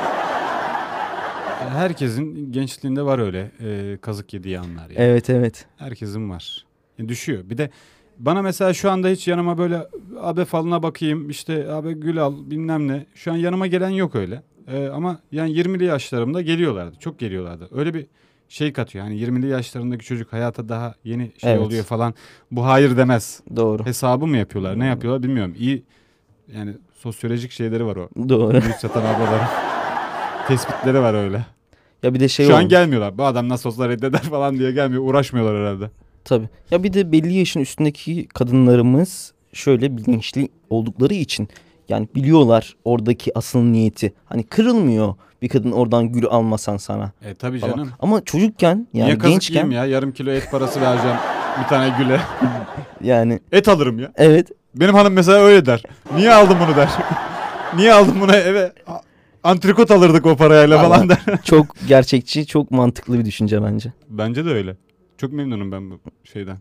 Herkesin gençliğinde var öyle e, kazık yediği anlar. Yani. evet evet. Herkesin var. E, düşüyor. Bir de bana mesela şu anda hiç yanıma böyle abi falına bakayım işte abi gül al bilmem ne. Şu an yanıma gelen yok öyle. E, ama yani 20'li yaşlarımda geliyorlardı. Çok geliyorlardı. Öyle bir şey katıyor. Yani 20'li yaşlarındaki çocuk hayata daha yeni şey Evet. oluyor falan. Bu hayır demez. Doğru. Hesabı mı yapıyorlar? Ne yapıyorlar bilmiyorum. İyi yani sosyolojik şeyleri var o. Doğru. Gül satan ablaların. Tespitleri var öyle. Ya bir de şey Şu an olmuş. gelmiyorlar. Bu adam nasıl olsa reddeder falan diye gelmiyor. Uğraşmıyorlar herhalde. Tabii. Ya bir de belli yaşın üstündeki kadınlarımız şöyle bilinçli oldukları için yani biliyorlar oradaki asıl niyeti. Hani kırılmıyor bir kadın oradan gül almasan sana E tabii falan. canım. Ama çocukken yani Niye gençken ya? Yarım kilo et parası vereceğim bir tane güle. yani Et alırım ya. evet Benim hanım mesela öyle der. Niye aldın bunu der. Niye aldın bunu eve? Antrikot alırdık o parayla falan der. çok gerçekçi çok mantıklı bir düşünce bence. Bence de öyle. Çok memnunum ben bu şeyden.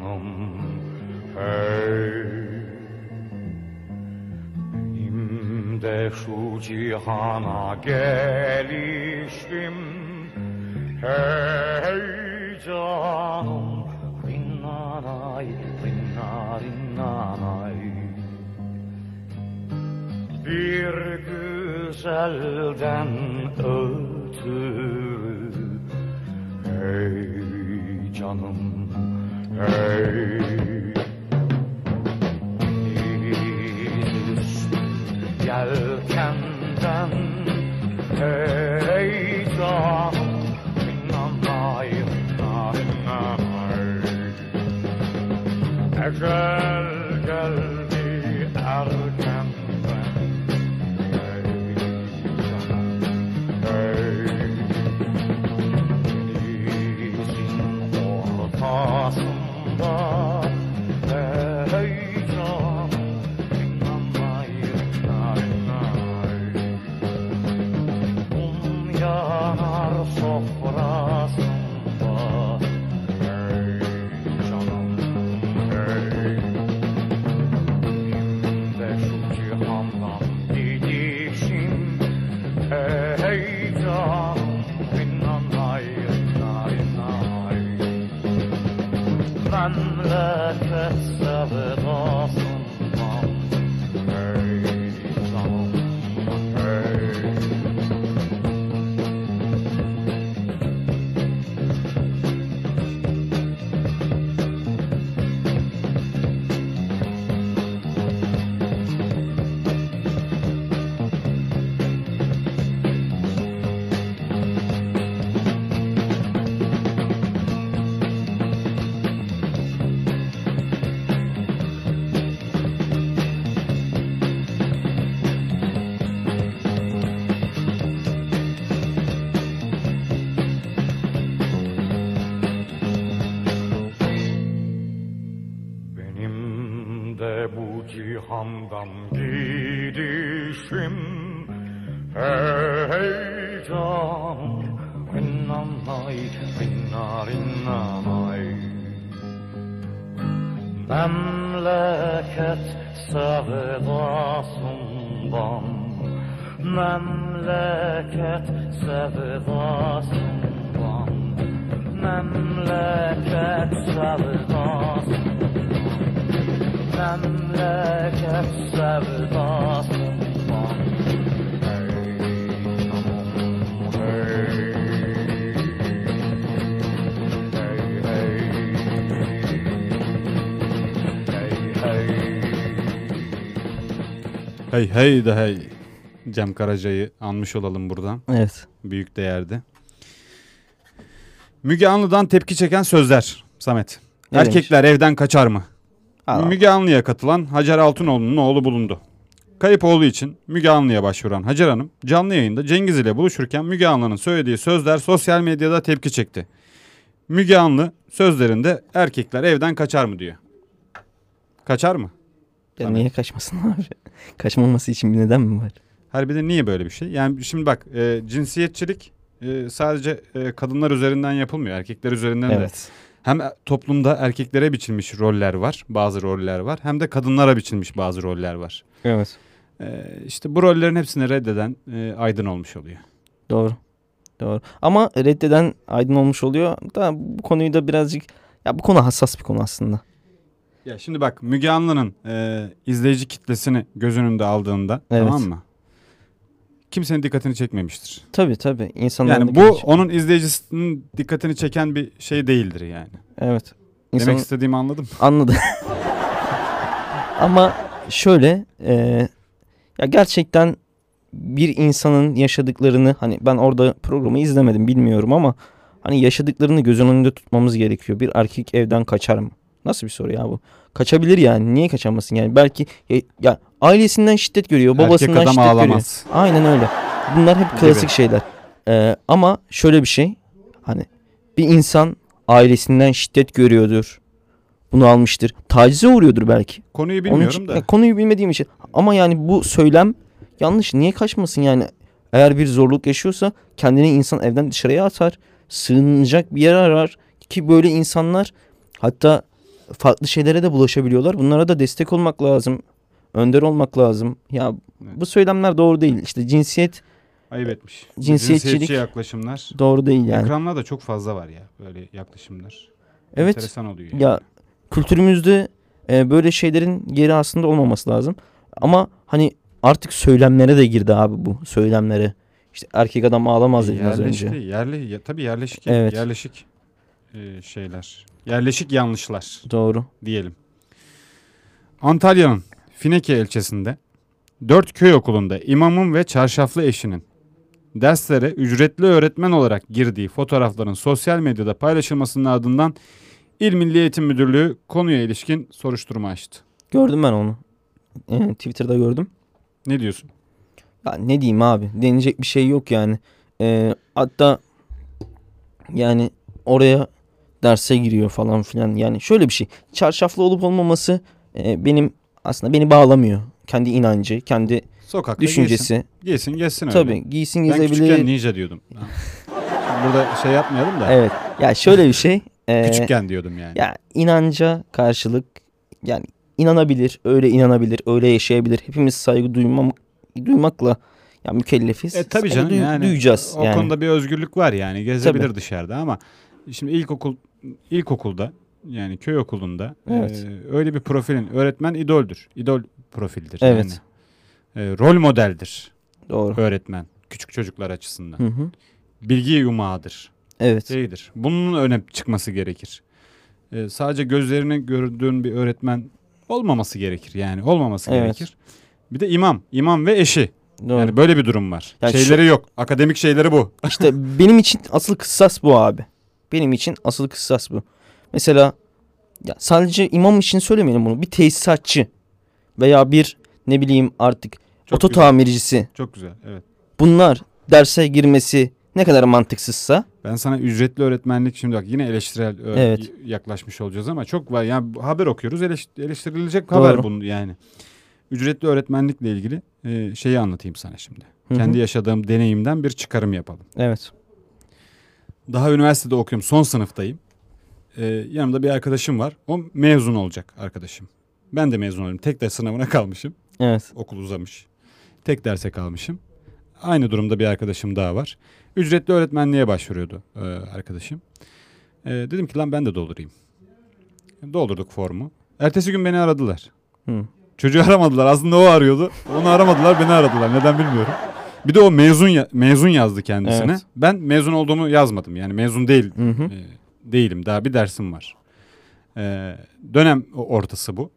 Canım. Hey. Benim de şu cihana gelişim Hey canım. Rinnanay, rinna rinnanay Bir güzelden ötürü. Hey hey Hey de hey. Cem Karaca'yı anmış olalım buradan. Evet. Büyük değerdi. Müge Anlı'dan tepki çeken sözler. Samet. Ne Erkekler evden kaçar mı? Aa, Müge Anlı'ya katılan Hacer Altınoğlu'nun oğlu bulundu. Kayıp oğlu için Müge Anlı'ya başvuran Hacer Hanım canlı yayında Cengiz ile buluşurken Müge Anlı'nın söylediği sözler sosyal medyada tepki çekti. Müge Anlı sözlerinde erkekler evden kaçar mı diyor. Kaçar mı? Ya niye kaçmasın abi? Kaçmaması için bir neden mi var? Her de niye böyle bir şey? Yani şimdi bak e, cinsiyetçilik e, sadece e, kadınlar üzerinden yapılmıyor. Erkekler üzerinden de. Evet. Hem toplumda erkeklere biçilmiş roller var. Bazı roller var. Hem de kadınlara biçilmiş bazı roller var. Evet. E, işte bu rollerin hepsini reddeden e, aydın olmuş oluyor. Doğru. Doğru. Ama reddeden aydın olmuş oluyor. Da bu konuyu da birazcık ya bu konu hassas bir konu aslında. Ya şimdi bak Müge Anlı'nın e, izleyici kitlesini göz önünde aldığında Evet. tamam mı? Kimsenin dikkatini çekmemiştir. Tabii tabii. İnsanların Yani bu gelişi- onun izleyicisinin dikkatini çeken bir şey değildir yani. Evet. Demek İnsanın- istediğimi anladım. Anladım. Ama şöyle e, ya gerçekten bir insanın yaşadıklarını hani ben orada programı izlemedim bilmiyorum ama hani yaşadıklarını göz önünde tutmamız gerekiyor. Bir erkek evden kaçar mı? Nasıl bir soru ya bu? Kaçabilir yani. Niye kaçamasın yani? Belki ya, ya ailesinden şiddet görüyor, babasından Erkek adam şiddet görüyor. ağlamaz. Aynen öyle. Bunlar hep Gibi. klasik şeyler. Ee, ama şöyle bir şey. Hani bir insan ailesinden şiddet görüyordur. Bunu almıştır. Tacize uğruyordur belki. Konuyu bilmiyorum için- da. ya konuyu bilmediğim için. Ama yani bu söylem yanlış. Niye kaçmasın yani? Eğer bir zorluk yaşıyorsa kendini insan evden dışarıya atar. Sığınacak bir yer arar. Ki böyle insanlar hatta farklı şeylere de bulaşabiliyorlar. Bunlara da destek olmak lazım. Önder olmak lazım. Ya bu söylemler doğru değil. İşte cinsiyet Ayıp etmiş. Cinsiyetçilik- Cinsiyetçi yaklaşımlar. doğru değil yani. Ekranlarda da çok fazla var ya böyle yaklaşımlar. Evet. Enteresan oluyor. yani. Ya kültürümüzde e, böyle şeylerin yeri aslında olmaması lazım. Ama hani artık söylemlere de girdi abi bu söylemlere. İşte erkek adam ağlamaz dedin az önce. Yerli, ya, tabii yerleşik, Evet. yerleşik e, şeyler. Yerleşik yanlışlar Doğru. diyelim. Antalya'nın Fineke ilçesinde dört köy okulunda imamın ve çarşaflı eşinin derslere ücretli öğretmen olarak girdiği fotoğrafların sosyal medyada paylaşılmasının ardından İl Milli Eğitim Müdürlüğü konuya ilişkin soruşturma açtı. Gördüm ben onu. E, Twitter'da gördüm. Ne diyorsun? Ya ne diyeyim abi? Deneyecek bir şey yok yani. E, hatta yani oraya derse giriyor falan filan. Yani şöyle bir şey. Çarşaflı olup olmaması e, benim aslında beni bağlamıyor. Kendi inancı, kendi Sokakta düşüncesi. giysin, giysin gezsin öyle. Tabii giysin Ben küçükken gezebilir. ninja diyordum. Burada şey yapmayalım da. Evet. Ya şöyle bir şey. e, Küçükken diyordum yani. Ya inanca karşılık yani inanabilir, öyle inanabilir, öyle yaşayabilir. Hepimiz saygı duymam, duymakla ya mükellefiz. E tabii canım duy- yani. duyacağız O yani. konuda bir özgürlük var yani. Gezebilir Tabii. dışarıda ama şimdi ilkokul ilkokulda yani köy okulunda Evet. e, öyle bir profilin öğretmen idoldür. İdol profildir Evet. yani. E, rol modeldir Doğru. öğretmen küçük çocuklar açısından. Hı hı. Bilgi yumağıdır. Evet. Şeydir. Bunun öne çıkması gerekir. E, sadece gözlerini gördüğün bir öğretmen olmaması gerekir yani. Olmaması Evet. gerekir. Bir de imam. imam ve eşi. Doğru. Yani böyle bir durum var. Yani şeyleri yok. Akademik şeyleri bu. İşte benim için asıl kıssas bu abi. Benim için asıl kıssas bu. Mesela ya sadece imam için söylemeyelim bunu. Bir tesisatçı veya bir ne bileyim artık Çok oto güzel. tamircisi. Çok güzel. Evet. Bunlar derse girmesi ne kadar mantıksızsa Ben sana ücretli öğretmenlik şimdi bak yine eleştirel Evet. yaklaşmış olacağız ama çok var. Yani haber okuyoruz eleş- eleştirilecek haber Doğru. bunu yani. Ücretli öğretmenlikle ilgili şeyi anlatayım sana şimdi. Hı hı. Kendi yaşadığım deneyimden bir çıkarım yapalım. evet. Daha üniversitede okuyorum. Son sınıftayım. E, yanımda bir arkadaşım var. O mezun olacak arkadaşım. Ben de mezun oldum. Tek ders sınavına kalmışım. Evet. Okul uzamış. Tek derse kalmışım. Aynı durumda bir arkadaşım daha var. Ücretli öğretmenliğe başvuruyordu e, arkadaşım. E, dedim ki lan ben de doldurayım. Doldurduk formu. Ertesi gün beni aradılar. Hı. Çocuğu aramadılar. Aslında o arıyordu. Onu aramadılar, beni aradılar. Neden bilmiyorum. Bir de o mezun ya- mezun yazdı kendisine. Evet. Ben mezun olduğumu yazmadım. Yani mezun değil Hı hı. e, değilim. Daha bir dersim var. E, dönem ortası bu.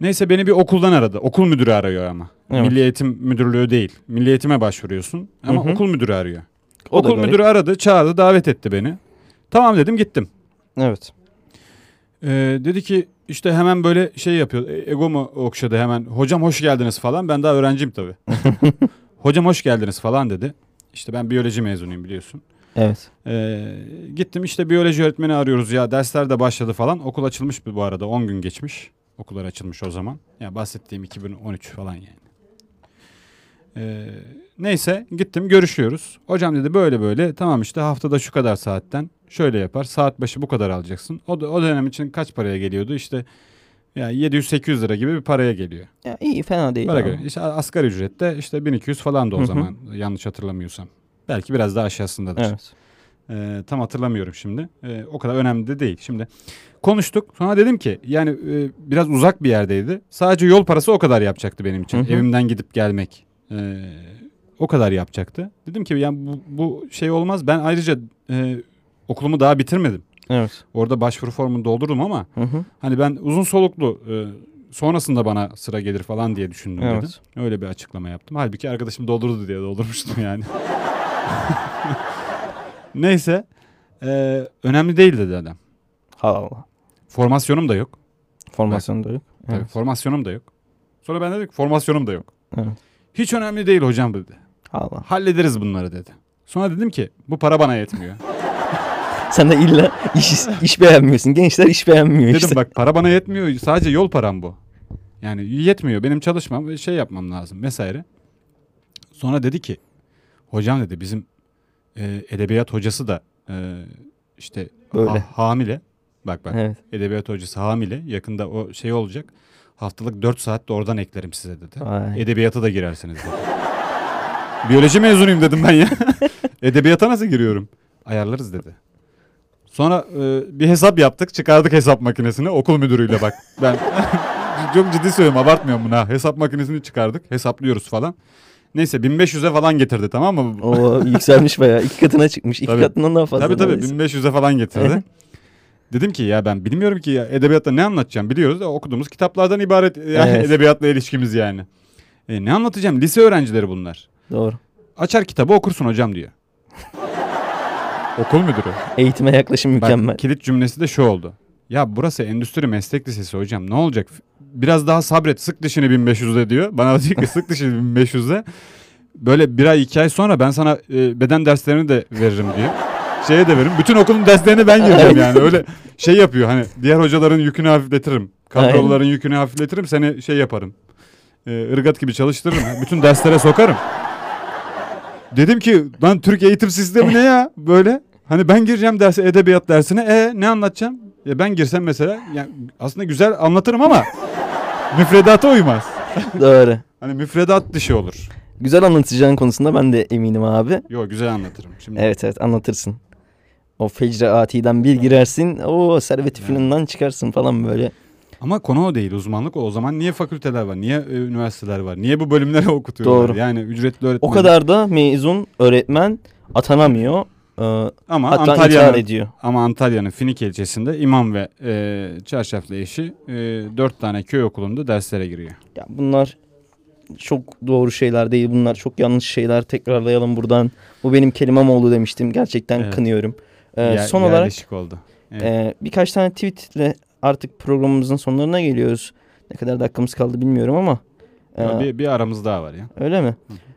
Neyse beni bir okuldan aradı. Okul müdürü arıyor ama. Evet. Milli Eğitim Müdürlüğü değil. Milli Eğitim'e başvuruyorsun ama Hı hı. okul müdürü arıyor. O da okul garip. müdürü aradı, çağırdı, davet etti beni. Tamam dedim, gittim. Evet. Ee, dedi ki işte hemen böyle şey yapıyor. e- Egomu okşadı hemen. Hocam hoş geldiniz falan. Ben daha öğrenciyim tabii. Hocam hoş geldiniz falan dedi. İşte ben biyoloji mezunuyum biliyorsun. Evet. Ee, gittim işte biyoloji öğretmeni arıyoruz ya dersler de başladı falan. Okul açılmış bu arada 10 gün geçmiş. Okullar açılmış o zaman. Ya bahsettiğim 2013 falan yani. Ee, neyse gittim görüşüyoruz. Hocam dedi böyle böyle tamam işte haftada şu kadar saatten şöyle yapar. Saat başı bu kadar alacaksın. O, da, o dönem için kaç paraya geliyordu? İşte ya 700-800 lira gibi bir paraya geliyor. Ya iyi fena değil. Para göre. İşte asgari ücrette işte 1200 falan da o zaman yanlış hatırlamıyorsam. Belki biraz daha aşağısındadır. Evet. Ee, tam hatırlamıyorum şimdi. Ee, o kadar önemli de değil. Şimdi konuştuk. Sonra dedim ki yani e, biraz uzak bir yerdeydi. Sadece yol parası o kadar yapacaktı benim için. Hı hı. Evimden gidip gelmek. Ee, o kadar yapacaktı. Dedim ki yani bu, bu şey olmaz. Ben ayrıca e, okulumu daha bitirmedim. Evet. Orada başvuru formunu doldurdum ama Hı hı. hani ben uzun soluklu e, sonrasında bana sıra gelir falan diye düşündüm Evet. dedim. Öyle bir açıklama yaptım. Halbuki arkadaşım doldurdu diye doldurmuştum yani. Neyse. e, önemli değil dedi adam. Allah Allah. Formasyonum da yok. Formasyon da yok. Tabii, Evet. formasyonum da yok. Sonra ben dedim ki formasyonum da yok. Evet. Hiç önemli değil hocam dedi. Allah. Hallederiz bunları dedi. Sonra dedim ki bu para bana yetmiyor. Sen de illa iş, iş beğenmiyorsun. Gençler iş beğenmiyor dedim işte. bak para bana yetmiyor. Sadece yol param bu. Yani yetmiyor. Benim çalışmam ve şey yapmam lazım vesaire. Sonra dedi ki hocam dedi bizim e, edebiyat hocası da e, işte Böyle. ha- hamile. Bak bak Evet. edebiyat hocası hamile. Yakında o şey olacak. Haftalık 4 saat de oradan eklerim size dedi. Vay. Edebiyata da girersiniz dedi. Biyoloji mezunuyum dedim ben ya. Edebiyata nasıl giriyorum? Ayarlarız dedi. Sonra e, bir hesap yaptık. Çıkardık hesap makinesini okul müdürüyle bak. Ben çok ciddi söylüyorum abartmıyorum bunu ha. Hesap makinesini çıkardık. Hesaplıyoruz falan. Neyse 1500'e falan getirdi tamam mı? O yükselmiş bayağı. İki katına çıkmış. İki Tabii. katından daha fazla. Tabii tabii neredeyse. 1500'e falan getirdi. Dedim ki ya ben bilmiyorum ki ya edebiyatta ne anlatacağım biliyoruz da okuduğumuz kitaplardan ibaret yani Evet. edebiyatla ilişkimiz yani. E, ne anlatacağım? Lise öğrencileri bunlar. Doğru. Açar kitabı okursun hocam diyor. Okul müdürü. Eğitime yaklaşım mükemmel. Bak kilit cümlesi de şu oldu. Ya burası endüstri meslek lisesi hocam ne olacak? Biraz daha sabret sık dişini 1500'de diyor. Bana diyor ki sık dişini 1500'de. Böyle bir ay iki ay sonra ben sana e, beden derslerini de veririm diyor. Şeye de veririm. Bütün okulun derslerini ben gireceğim yani. Öyle şey yapıyor hani diğer hocaların yükünü hafifletirim. Kadroların yükünü hafifletirim seni şey yaparım. E, ırgat gibi çalıştırırım. Bütün derslere sokarım. Dedim ki lan Türk eğitim sistemi ne ya böyle? Hani ben gireceğim derse edebiyat dersine e ne anlatacağım? Ya ben girsem mesela yani aslında güzel anlatırım ama müfredata uymaz. Doğru. Hani müfredat dışı olur. Güzel anlatacağın konusunda ben de eminim abi. Yo güzel anlatırım. Şimdi Evet evet anlatırsın. O fecre atiden bir girersin. O servet filminden çıkarsın falan böyle. ama konu o değil uzmanlık o. O zaman niye fakülteler var? Niye e, üniversiteler var? Niye bu bölümleri okutuyorlar? Doğru. Yani ücretli öğretmen. O kadar da mezun öğretmen atanamıyor. Ee, ama hatta intihar Antalya'nın ediyor. ama Antalya'nın Finike ilçesinde imam ve e, çarşaflı eşi e, dört tane köy okulunda derslere giriyor. Ya bunlar çok doğru şeyler değil. Bunlar çok yanlış şeyler. Tekrarlayalım buradan. Bu benim kelimem oldu demiştim. Gerçekten Evet. kınıyorum. Ee, Yer- son olarak oldu. Evet. e, birkaç tane tweetle artık programımızın sonlarına geliyoruz. Ne kadar dakikamız kaldı bilmiyorum ama. e, Yo, bir, bir aramız daha var ya. Öyle mi?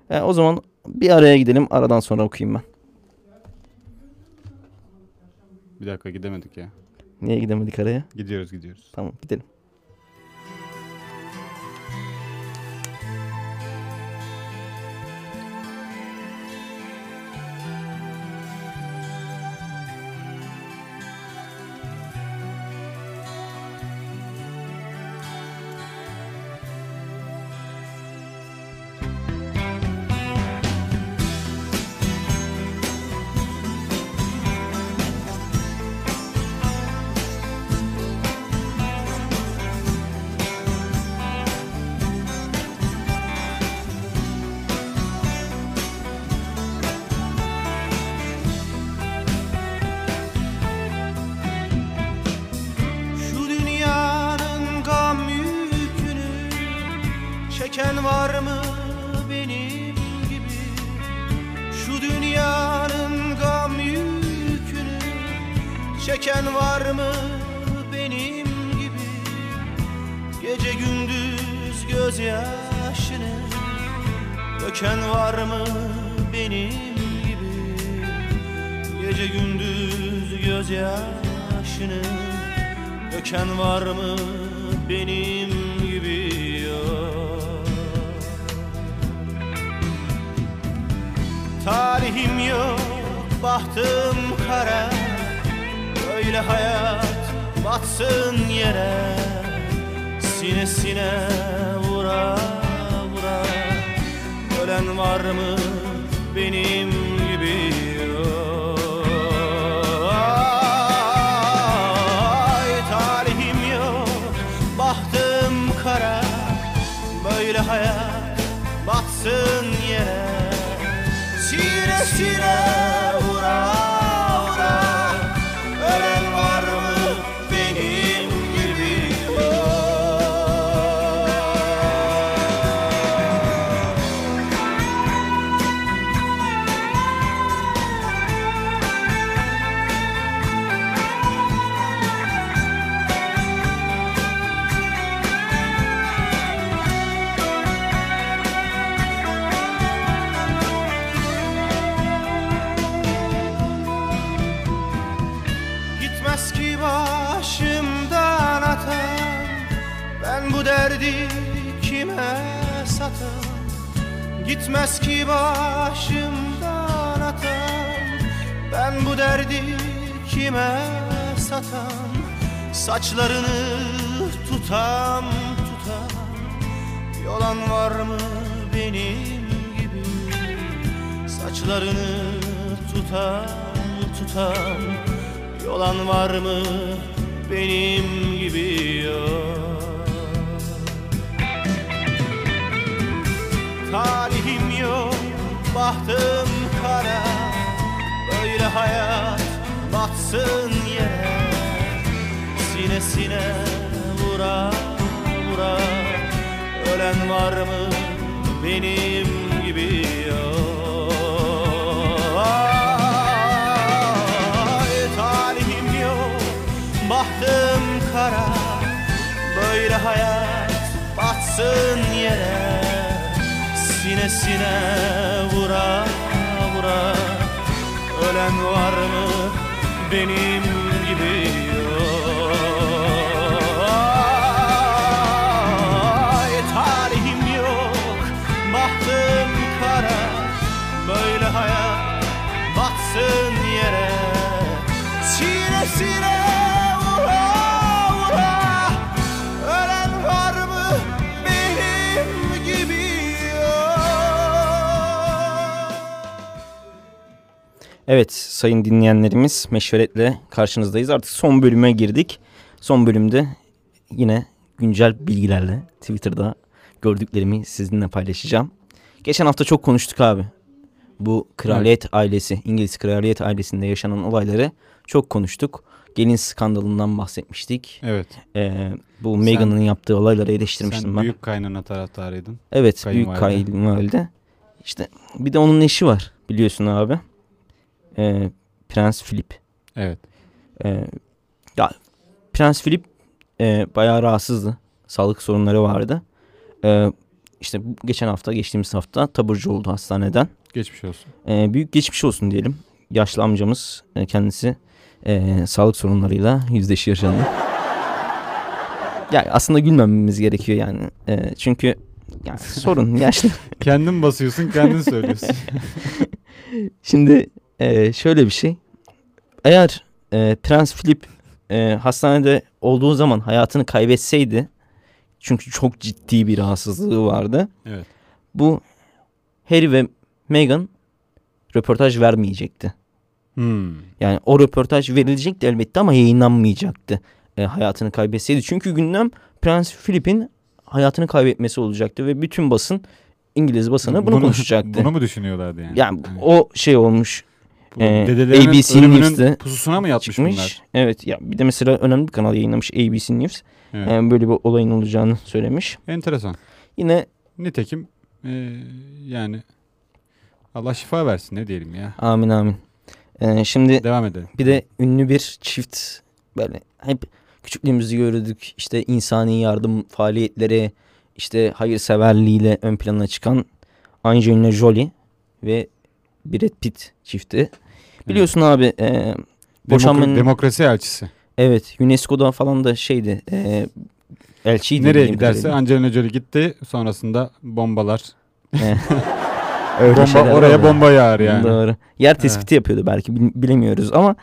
E, o zaman bir araya gidelim. Aradan sonra okuyayım ben. Bir dakika gidemedik ya. Niye gidemedik araya? Gidiyoruz gidiyoruz. Tamam gidelim. Var mı benim gibi Ay talihim yok, bahtım kara. Böyle hayat batsın yere. Sinesine vura vura. Ölen var mı benim Evet sayın dinleyenlerimiz meşveretle karşınızdayız. Artık son bölüme girdik. Son bölümde yine güncel bilgilerle Twitter'da gördüklerimi sizinle paylaşacağım. Geçen hafta çok konuştuk abi. Bu kraliyet ailesi, İngiliz kraliyet ailesinde yaşanan olayları çok konuştuk. Gelin skandalından bahsetmiştik. Evet. Ee, bu Sen- Meghan'ın yaptığı olayları eleştirmiştim Sen ben. büyük kaynana taraftarıydın. Evet büyük kayınvalide. İşte bir de onun eşi var biliyorsun abi. Ee, Prens Philip. Evet. Ee, ya Prens Philip e, bayağı rahatsızdı. Sağlık sorunları vardı. Ee, işte geçen hafta geçtiğimiz hafta taburcu oldu hastaneden. Geçmiş olsun. Ee, büyük geçmiş olsun diyelim. Yaşlı amcamız e, kendisi e, sağlık sorunlarıyla yüzleşiyor şu anda. Ya aslında gülmememiz gerekiyor yani. E, çünkü yani sorun yaşlı. Kendin basıyorsun kendin söylüyorsun. Şimdi e, şöyle bir şey. Eğer e, Prens Philip e, hastanede olduğu zaman hayatını kaybetseydi çünkü çok ciddi bir rahatsızlığı vardı. Evet. Bu Harry ve Meghan röportaj vermeyecekti. Hmm. Yani o röportaj verilecekti elbette ama yayınlanmayacaktı e, hayatını kaybetseydi. Çünkü gündem Prens Philip'in hayatını kaybetmesi olacaktı ve bütün basın İngiliz basını bunu, konuşacaktı. Bunu mu düşünüyorlardı yani? Yani o şey olmuş Bu e, dedelerinin ABC News'te pususuna mı yatmış çıkmış. bunlar? Evet ya bir de mesela önemli bir kanal yayınlamış ABC News. Evet. E, böyle bir olayın olacağını söylemiş. Enteresan. Yine Nitekim e, yani Allah şifa versin ne diyelim ya. amin amin. E, şimdi Devam edelim. bir de ünlü bir çift böyle hep küçüklüğümüzde gördük işte insani yardım faaliyetleri işte hayırseverliğiyle ön plana çıkan Angelina Jolie ve Brad Pitt çifti. Biliyorsun abi e, boşanmanın demokrasi elçisi. evet UNESCO'da falan da şeydi e, elçiydi. Nereye giderse kadarıyla. Angelina Jolie gitti. Sonrasında bombalar. E, Öyle bomba oraya oluyor. bomba yağar yani. Doğru. Yer tespiti yapıyordu belki bil- bilemiyoruz ama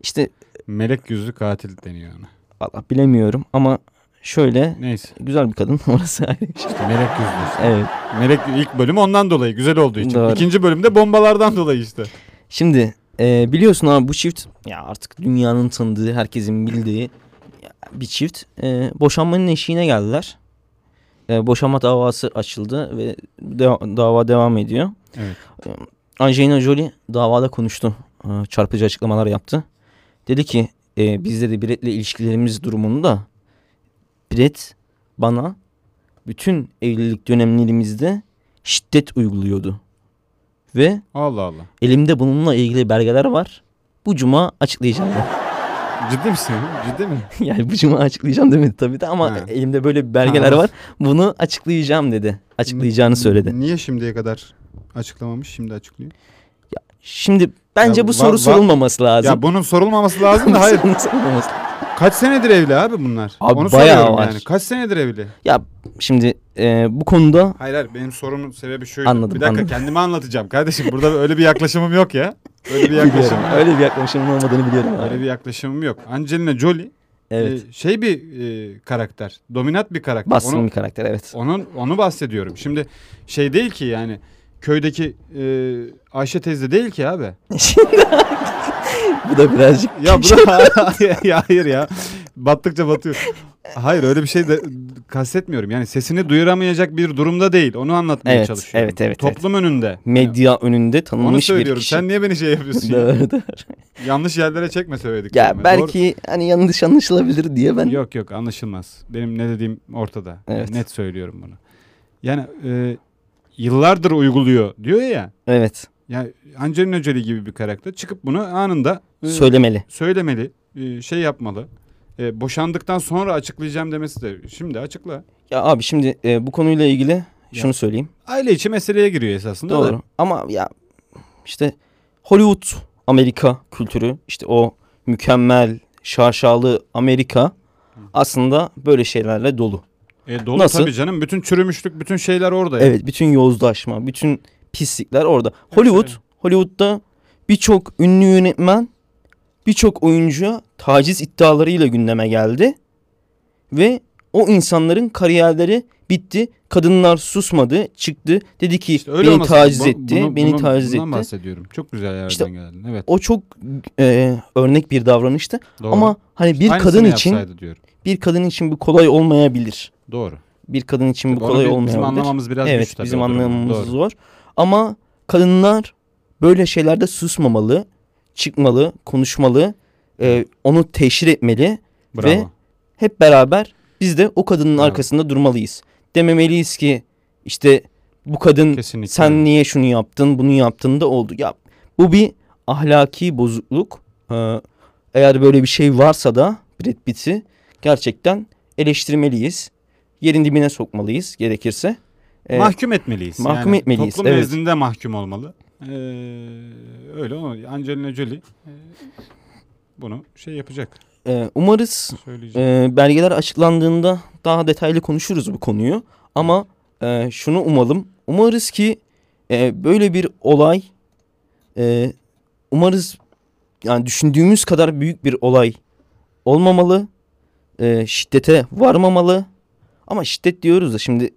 işte Melek yüzlü katil deniyor ona. valla bilemiyorum ama şöyle Neyse. güzel bir kadın orası ayrı işte melek yüzlü. işte. Evet. Melek ilk bölüm ondan dolayı güzel olduğu için. Doğru. İkinci bölümde bombalardan dolayı işte. Şimdi e, biliyorsun abi bu çift ya artık dünyanın tanıdığı herkesin bildiği bir çift e, boşanmanın eşiğine geldiler. E, boşanma davası açıldı ve de- dava devam ediyor. Evet. E, Angelina Jolie davada konuştu. E, çarpıcı açıklamalar yaptı. Dedi ki e, biz dedi Brett'le ilişkilerimiz durumunda Brett bana bütün evlilik dönemlerimizde şiddet uyguluyordu. Ve Allah Allah. Elimde bununla ilgili belgeler var. Bu cuma açıklayacağım. Ciddi misin? Ciddi mi? yani bu cuma açıklayacağım demedi tabii de ama Ha. elimde böyle belgeler Ha. var. Bunu açıklayacağım dedi. Açıklayacağını söyledi. Niye şimdiye kadar açıklamamış? Şimdi açıklıyor. Şimdi bence Ya bu va- soru va- sorulmaması lazım. Ya bunun sorulmaması lazım da hayır. Sorulmaması- Kaç senedir evli abi bunlar? Abi Onu bayağı soruyorum var. yani. Kaç senedir evli? ya şimdi e, bu konuda Hayır hayır benim sorumun sebebi şöyle. Anladım, Bir dakika anladım. kendimi anlatacağım kardeşim. Burada öyle bir yaklaşımım yok ya. Öyle bir yaklaşımım biliyorum. Öyle bir yaklaşımın olmadığını biliyorum. abi. Öyle bir yaklaşımım yok. Angelina Jolie Evet. e, şey bir e, karakter. Dominant bir karakter. Baskın Onu, bir karakter evet. onun, onu bahsediyorum. Şimdi şey değil ki yani köydeki e, Ayşe teyze değil ki abi. Şimdi bu da birazcık Ya bu da ya hayır ya. Battıkça batıyor. Hayır öyle bir şey de kastetmiyorum. Yani sesini duyuramayacak bir durumda değil. Onu anlatmaya Evet, çalışıyorum. evet, evet, Toplum önünde. medya önünde Onu tanınmış bir söylüyorum. kişi. Sen niye beni şey yapıyorsun? ya? Doğru, doğru. Yanlış yerlere çekme söyledik. Ya belki hani yanlış anlaşılabilir diye ben Yok yok anlaşılmaz. Benim ne dediğim ortada. Evet. Net söylüyorum bunu. Yani e, yıllardır uyguluyor diyor ya. evet Yani Angelina Jolie gibi bir karakter çıkıp bunu anında e, söylemeli. söylemeli, e, şey yapmalı. E, boşandıktan sonra açıklayacağım demesi de şimdi açıkla. Ya abi şimdi e, bu konuyla ilgili şunu söyleyeyim. Aile içi meseleye giriyor esasında. da. Doğru. Ama ya işte Hollywood Amerika kültürü işte o mükemmel şaşalı Amerika aslında böyle şeylerle dolu. E, dolu Nasıl? tabii canım. Bütün çürümüşlük, bütün şeyler orada. ya. Evet bütün yozlaşma, bütün pislikler orada. Hollywood. Hollywood'da birçok ünlü yönetmen birçok oyuncuya taciz iddialarıyla gündeme geldi. Ve o insanların kariyerleri bitti. Kadınlar susmadı, çıktı. Dedi ki İşte beni olması- taciz bu- etti, bunu- beni bunu- taciz bundan etti. bahsediyorum. Çok güzel yerden İşte geldin. Evet. O çok e, örnek bir davranıştı. Doğru. Ama hani bir Aynısını kadın için diyorum. bir kadın için bu kolay olmayabilir. Doğru. Bir kadın için bu Onu kolay bi- olmayabilir. Bizim anlamamız biraz evet güç tabii bizim anlamamız Doğru. zor. Ama kadınlar böyle şeylerde susmamalı, çıkmalı, konuşmalı, e, onu teşhir etmeli Bravo. ve hep beraber biz de o kadının Bravo. arkasında durmalıyız. Dememeliyiz ki işte bu kadın Kesinlikle. sen niye şunu yaptın, bunu yaptın da oldu. Ya bu bir ahlaki bozukluk. Ee, eğer böyle bir şey varsa da Brad Pitt'i gerçekten eleştirmeliyiz. Yerin dibine sokmalıyız gerekirse. Ee, mahkum etmeliyiz. mahkum Yani etmeliyiz, Toplum evet. nezdinde mahkum olmalı. Ee, öyle o. Angelina Jolie e, bunu şey yapacak. e, umarız e, belgeler açıklandığında daha detaylı konuşuruz bu konuyu. Ama e, şunu umalım. Umarız ki e, böyle bir olay e, umarız yani düşündüğümüz kadar büyük bir olay olmamalı. E, şiddete varmamalı. Ama şiddet diyoruz da şimdi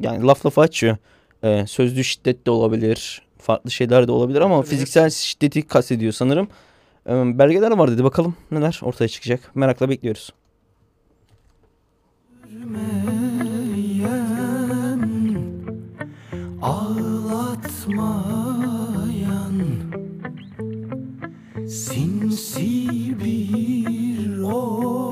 yani laf lafa açıyor. E, sözlü şiddet de olabilir. Farklı şeyler de olabilir ama Tabii, fiziksel şiddeti kastediyor sanırım. E, belgeler var dedi bakalım neler ortaya çıkacak. Merakla bekliyoruz. ağlatmayan sinsi bir ok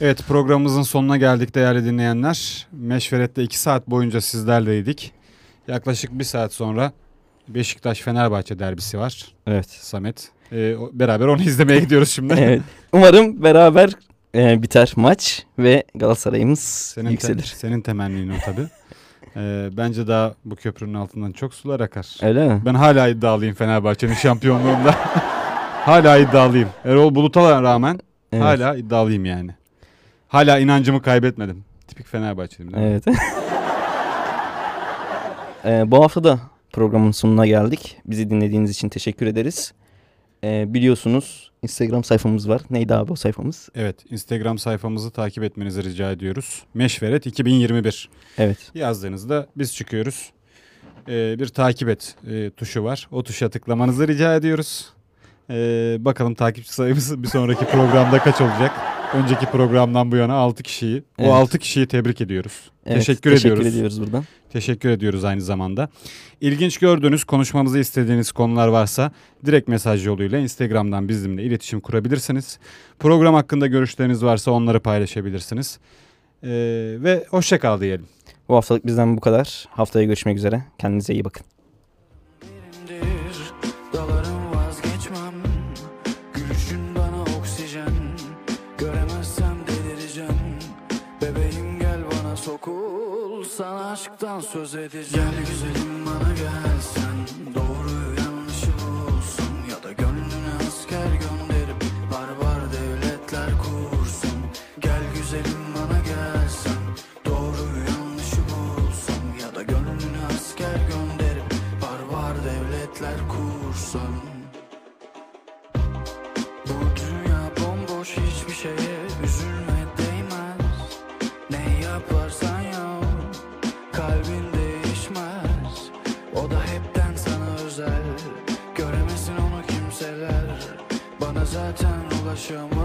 Evet programımızın sonuna geldik değerli dinleyenler. Meşveret'te 2 saat boyunca sizlerleydik. Yaklaşık bir saat sonra Beşiktaş-Fenerbahçe derbisi var. Evet. Samet. Ee, beraber onu izlemeye gidiyoruz şimdi. evet. Umarım beraber e, biter maç ve Galatasaray'ımız Senin, te- yükselir. senin temennin o tabii. Ee, bence daha bu köprünün altından çok sular akar. Öyle mi? Ben hala iddialıyım Fenerbahçe'nin şampiyonluğunda. hala iddialıyım. Erol Bulut'a rağmen Evet. hala iddialıyım yani. Hala inancımı kaybetmedim. Tipik Fenerbahçeliyim. değil mi? Evet. Ee, bu hafta da programın sonuna geldik. Bizi dinlediğiniz için teşekkür ederiz. Ee, biliyorsunuz Instagram sayfamız var. Neydi abi o sayfamız? Evet, Instagram sayfamızı takip etmenizi rica ediyoruz. Meşveret 2021 Evet. yazdığınızda biz çıkıyoruz. Ee, bir takip et e, tuşu var. O tuşa tıklamanızı rica ediyoruz. Ee, bakalım takipçi sayımız bir sonraki programda kaç olacak? Önceki programdan bu yana 6 kişiyi. O Evet. 6 kişiyi tebrik ediyoruz. evet Teşekkür teşekkür ediyoruz. ediyoruz buradan. Teşekkür ediyoruz aynı zamanda. İlginç gördüğünüz, konuşmamızı istediğiniz konular varsa direkt mesaj yoluyla Instagram'dan bizimle iletişim kurabilirsiniz. Program hakkında görüşleriniz varsa onları paylaşabilirsiniz. Ee, ve hoşça kal diyelim. Bu haftalık bizden bu kadar. Haftaya görüşmek üzere. Kendinize iyi bakın. Aşktan söz edeceğim. Gel güzelim bana gelsen zaten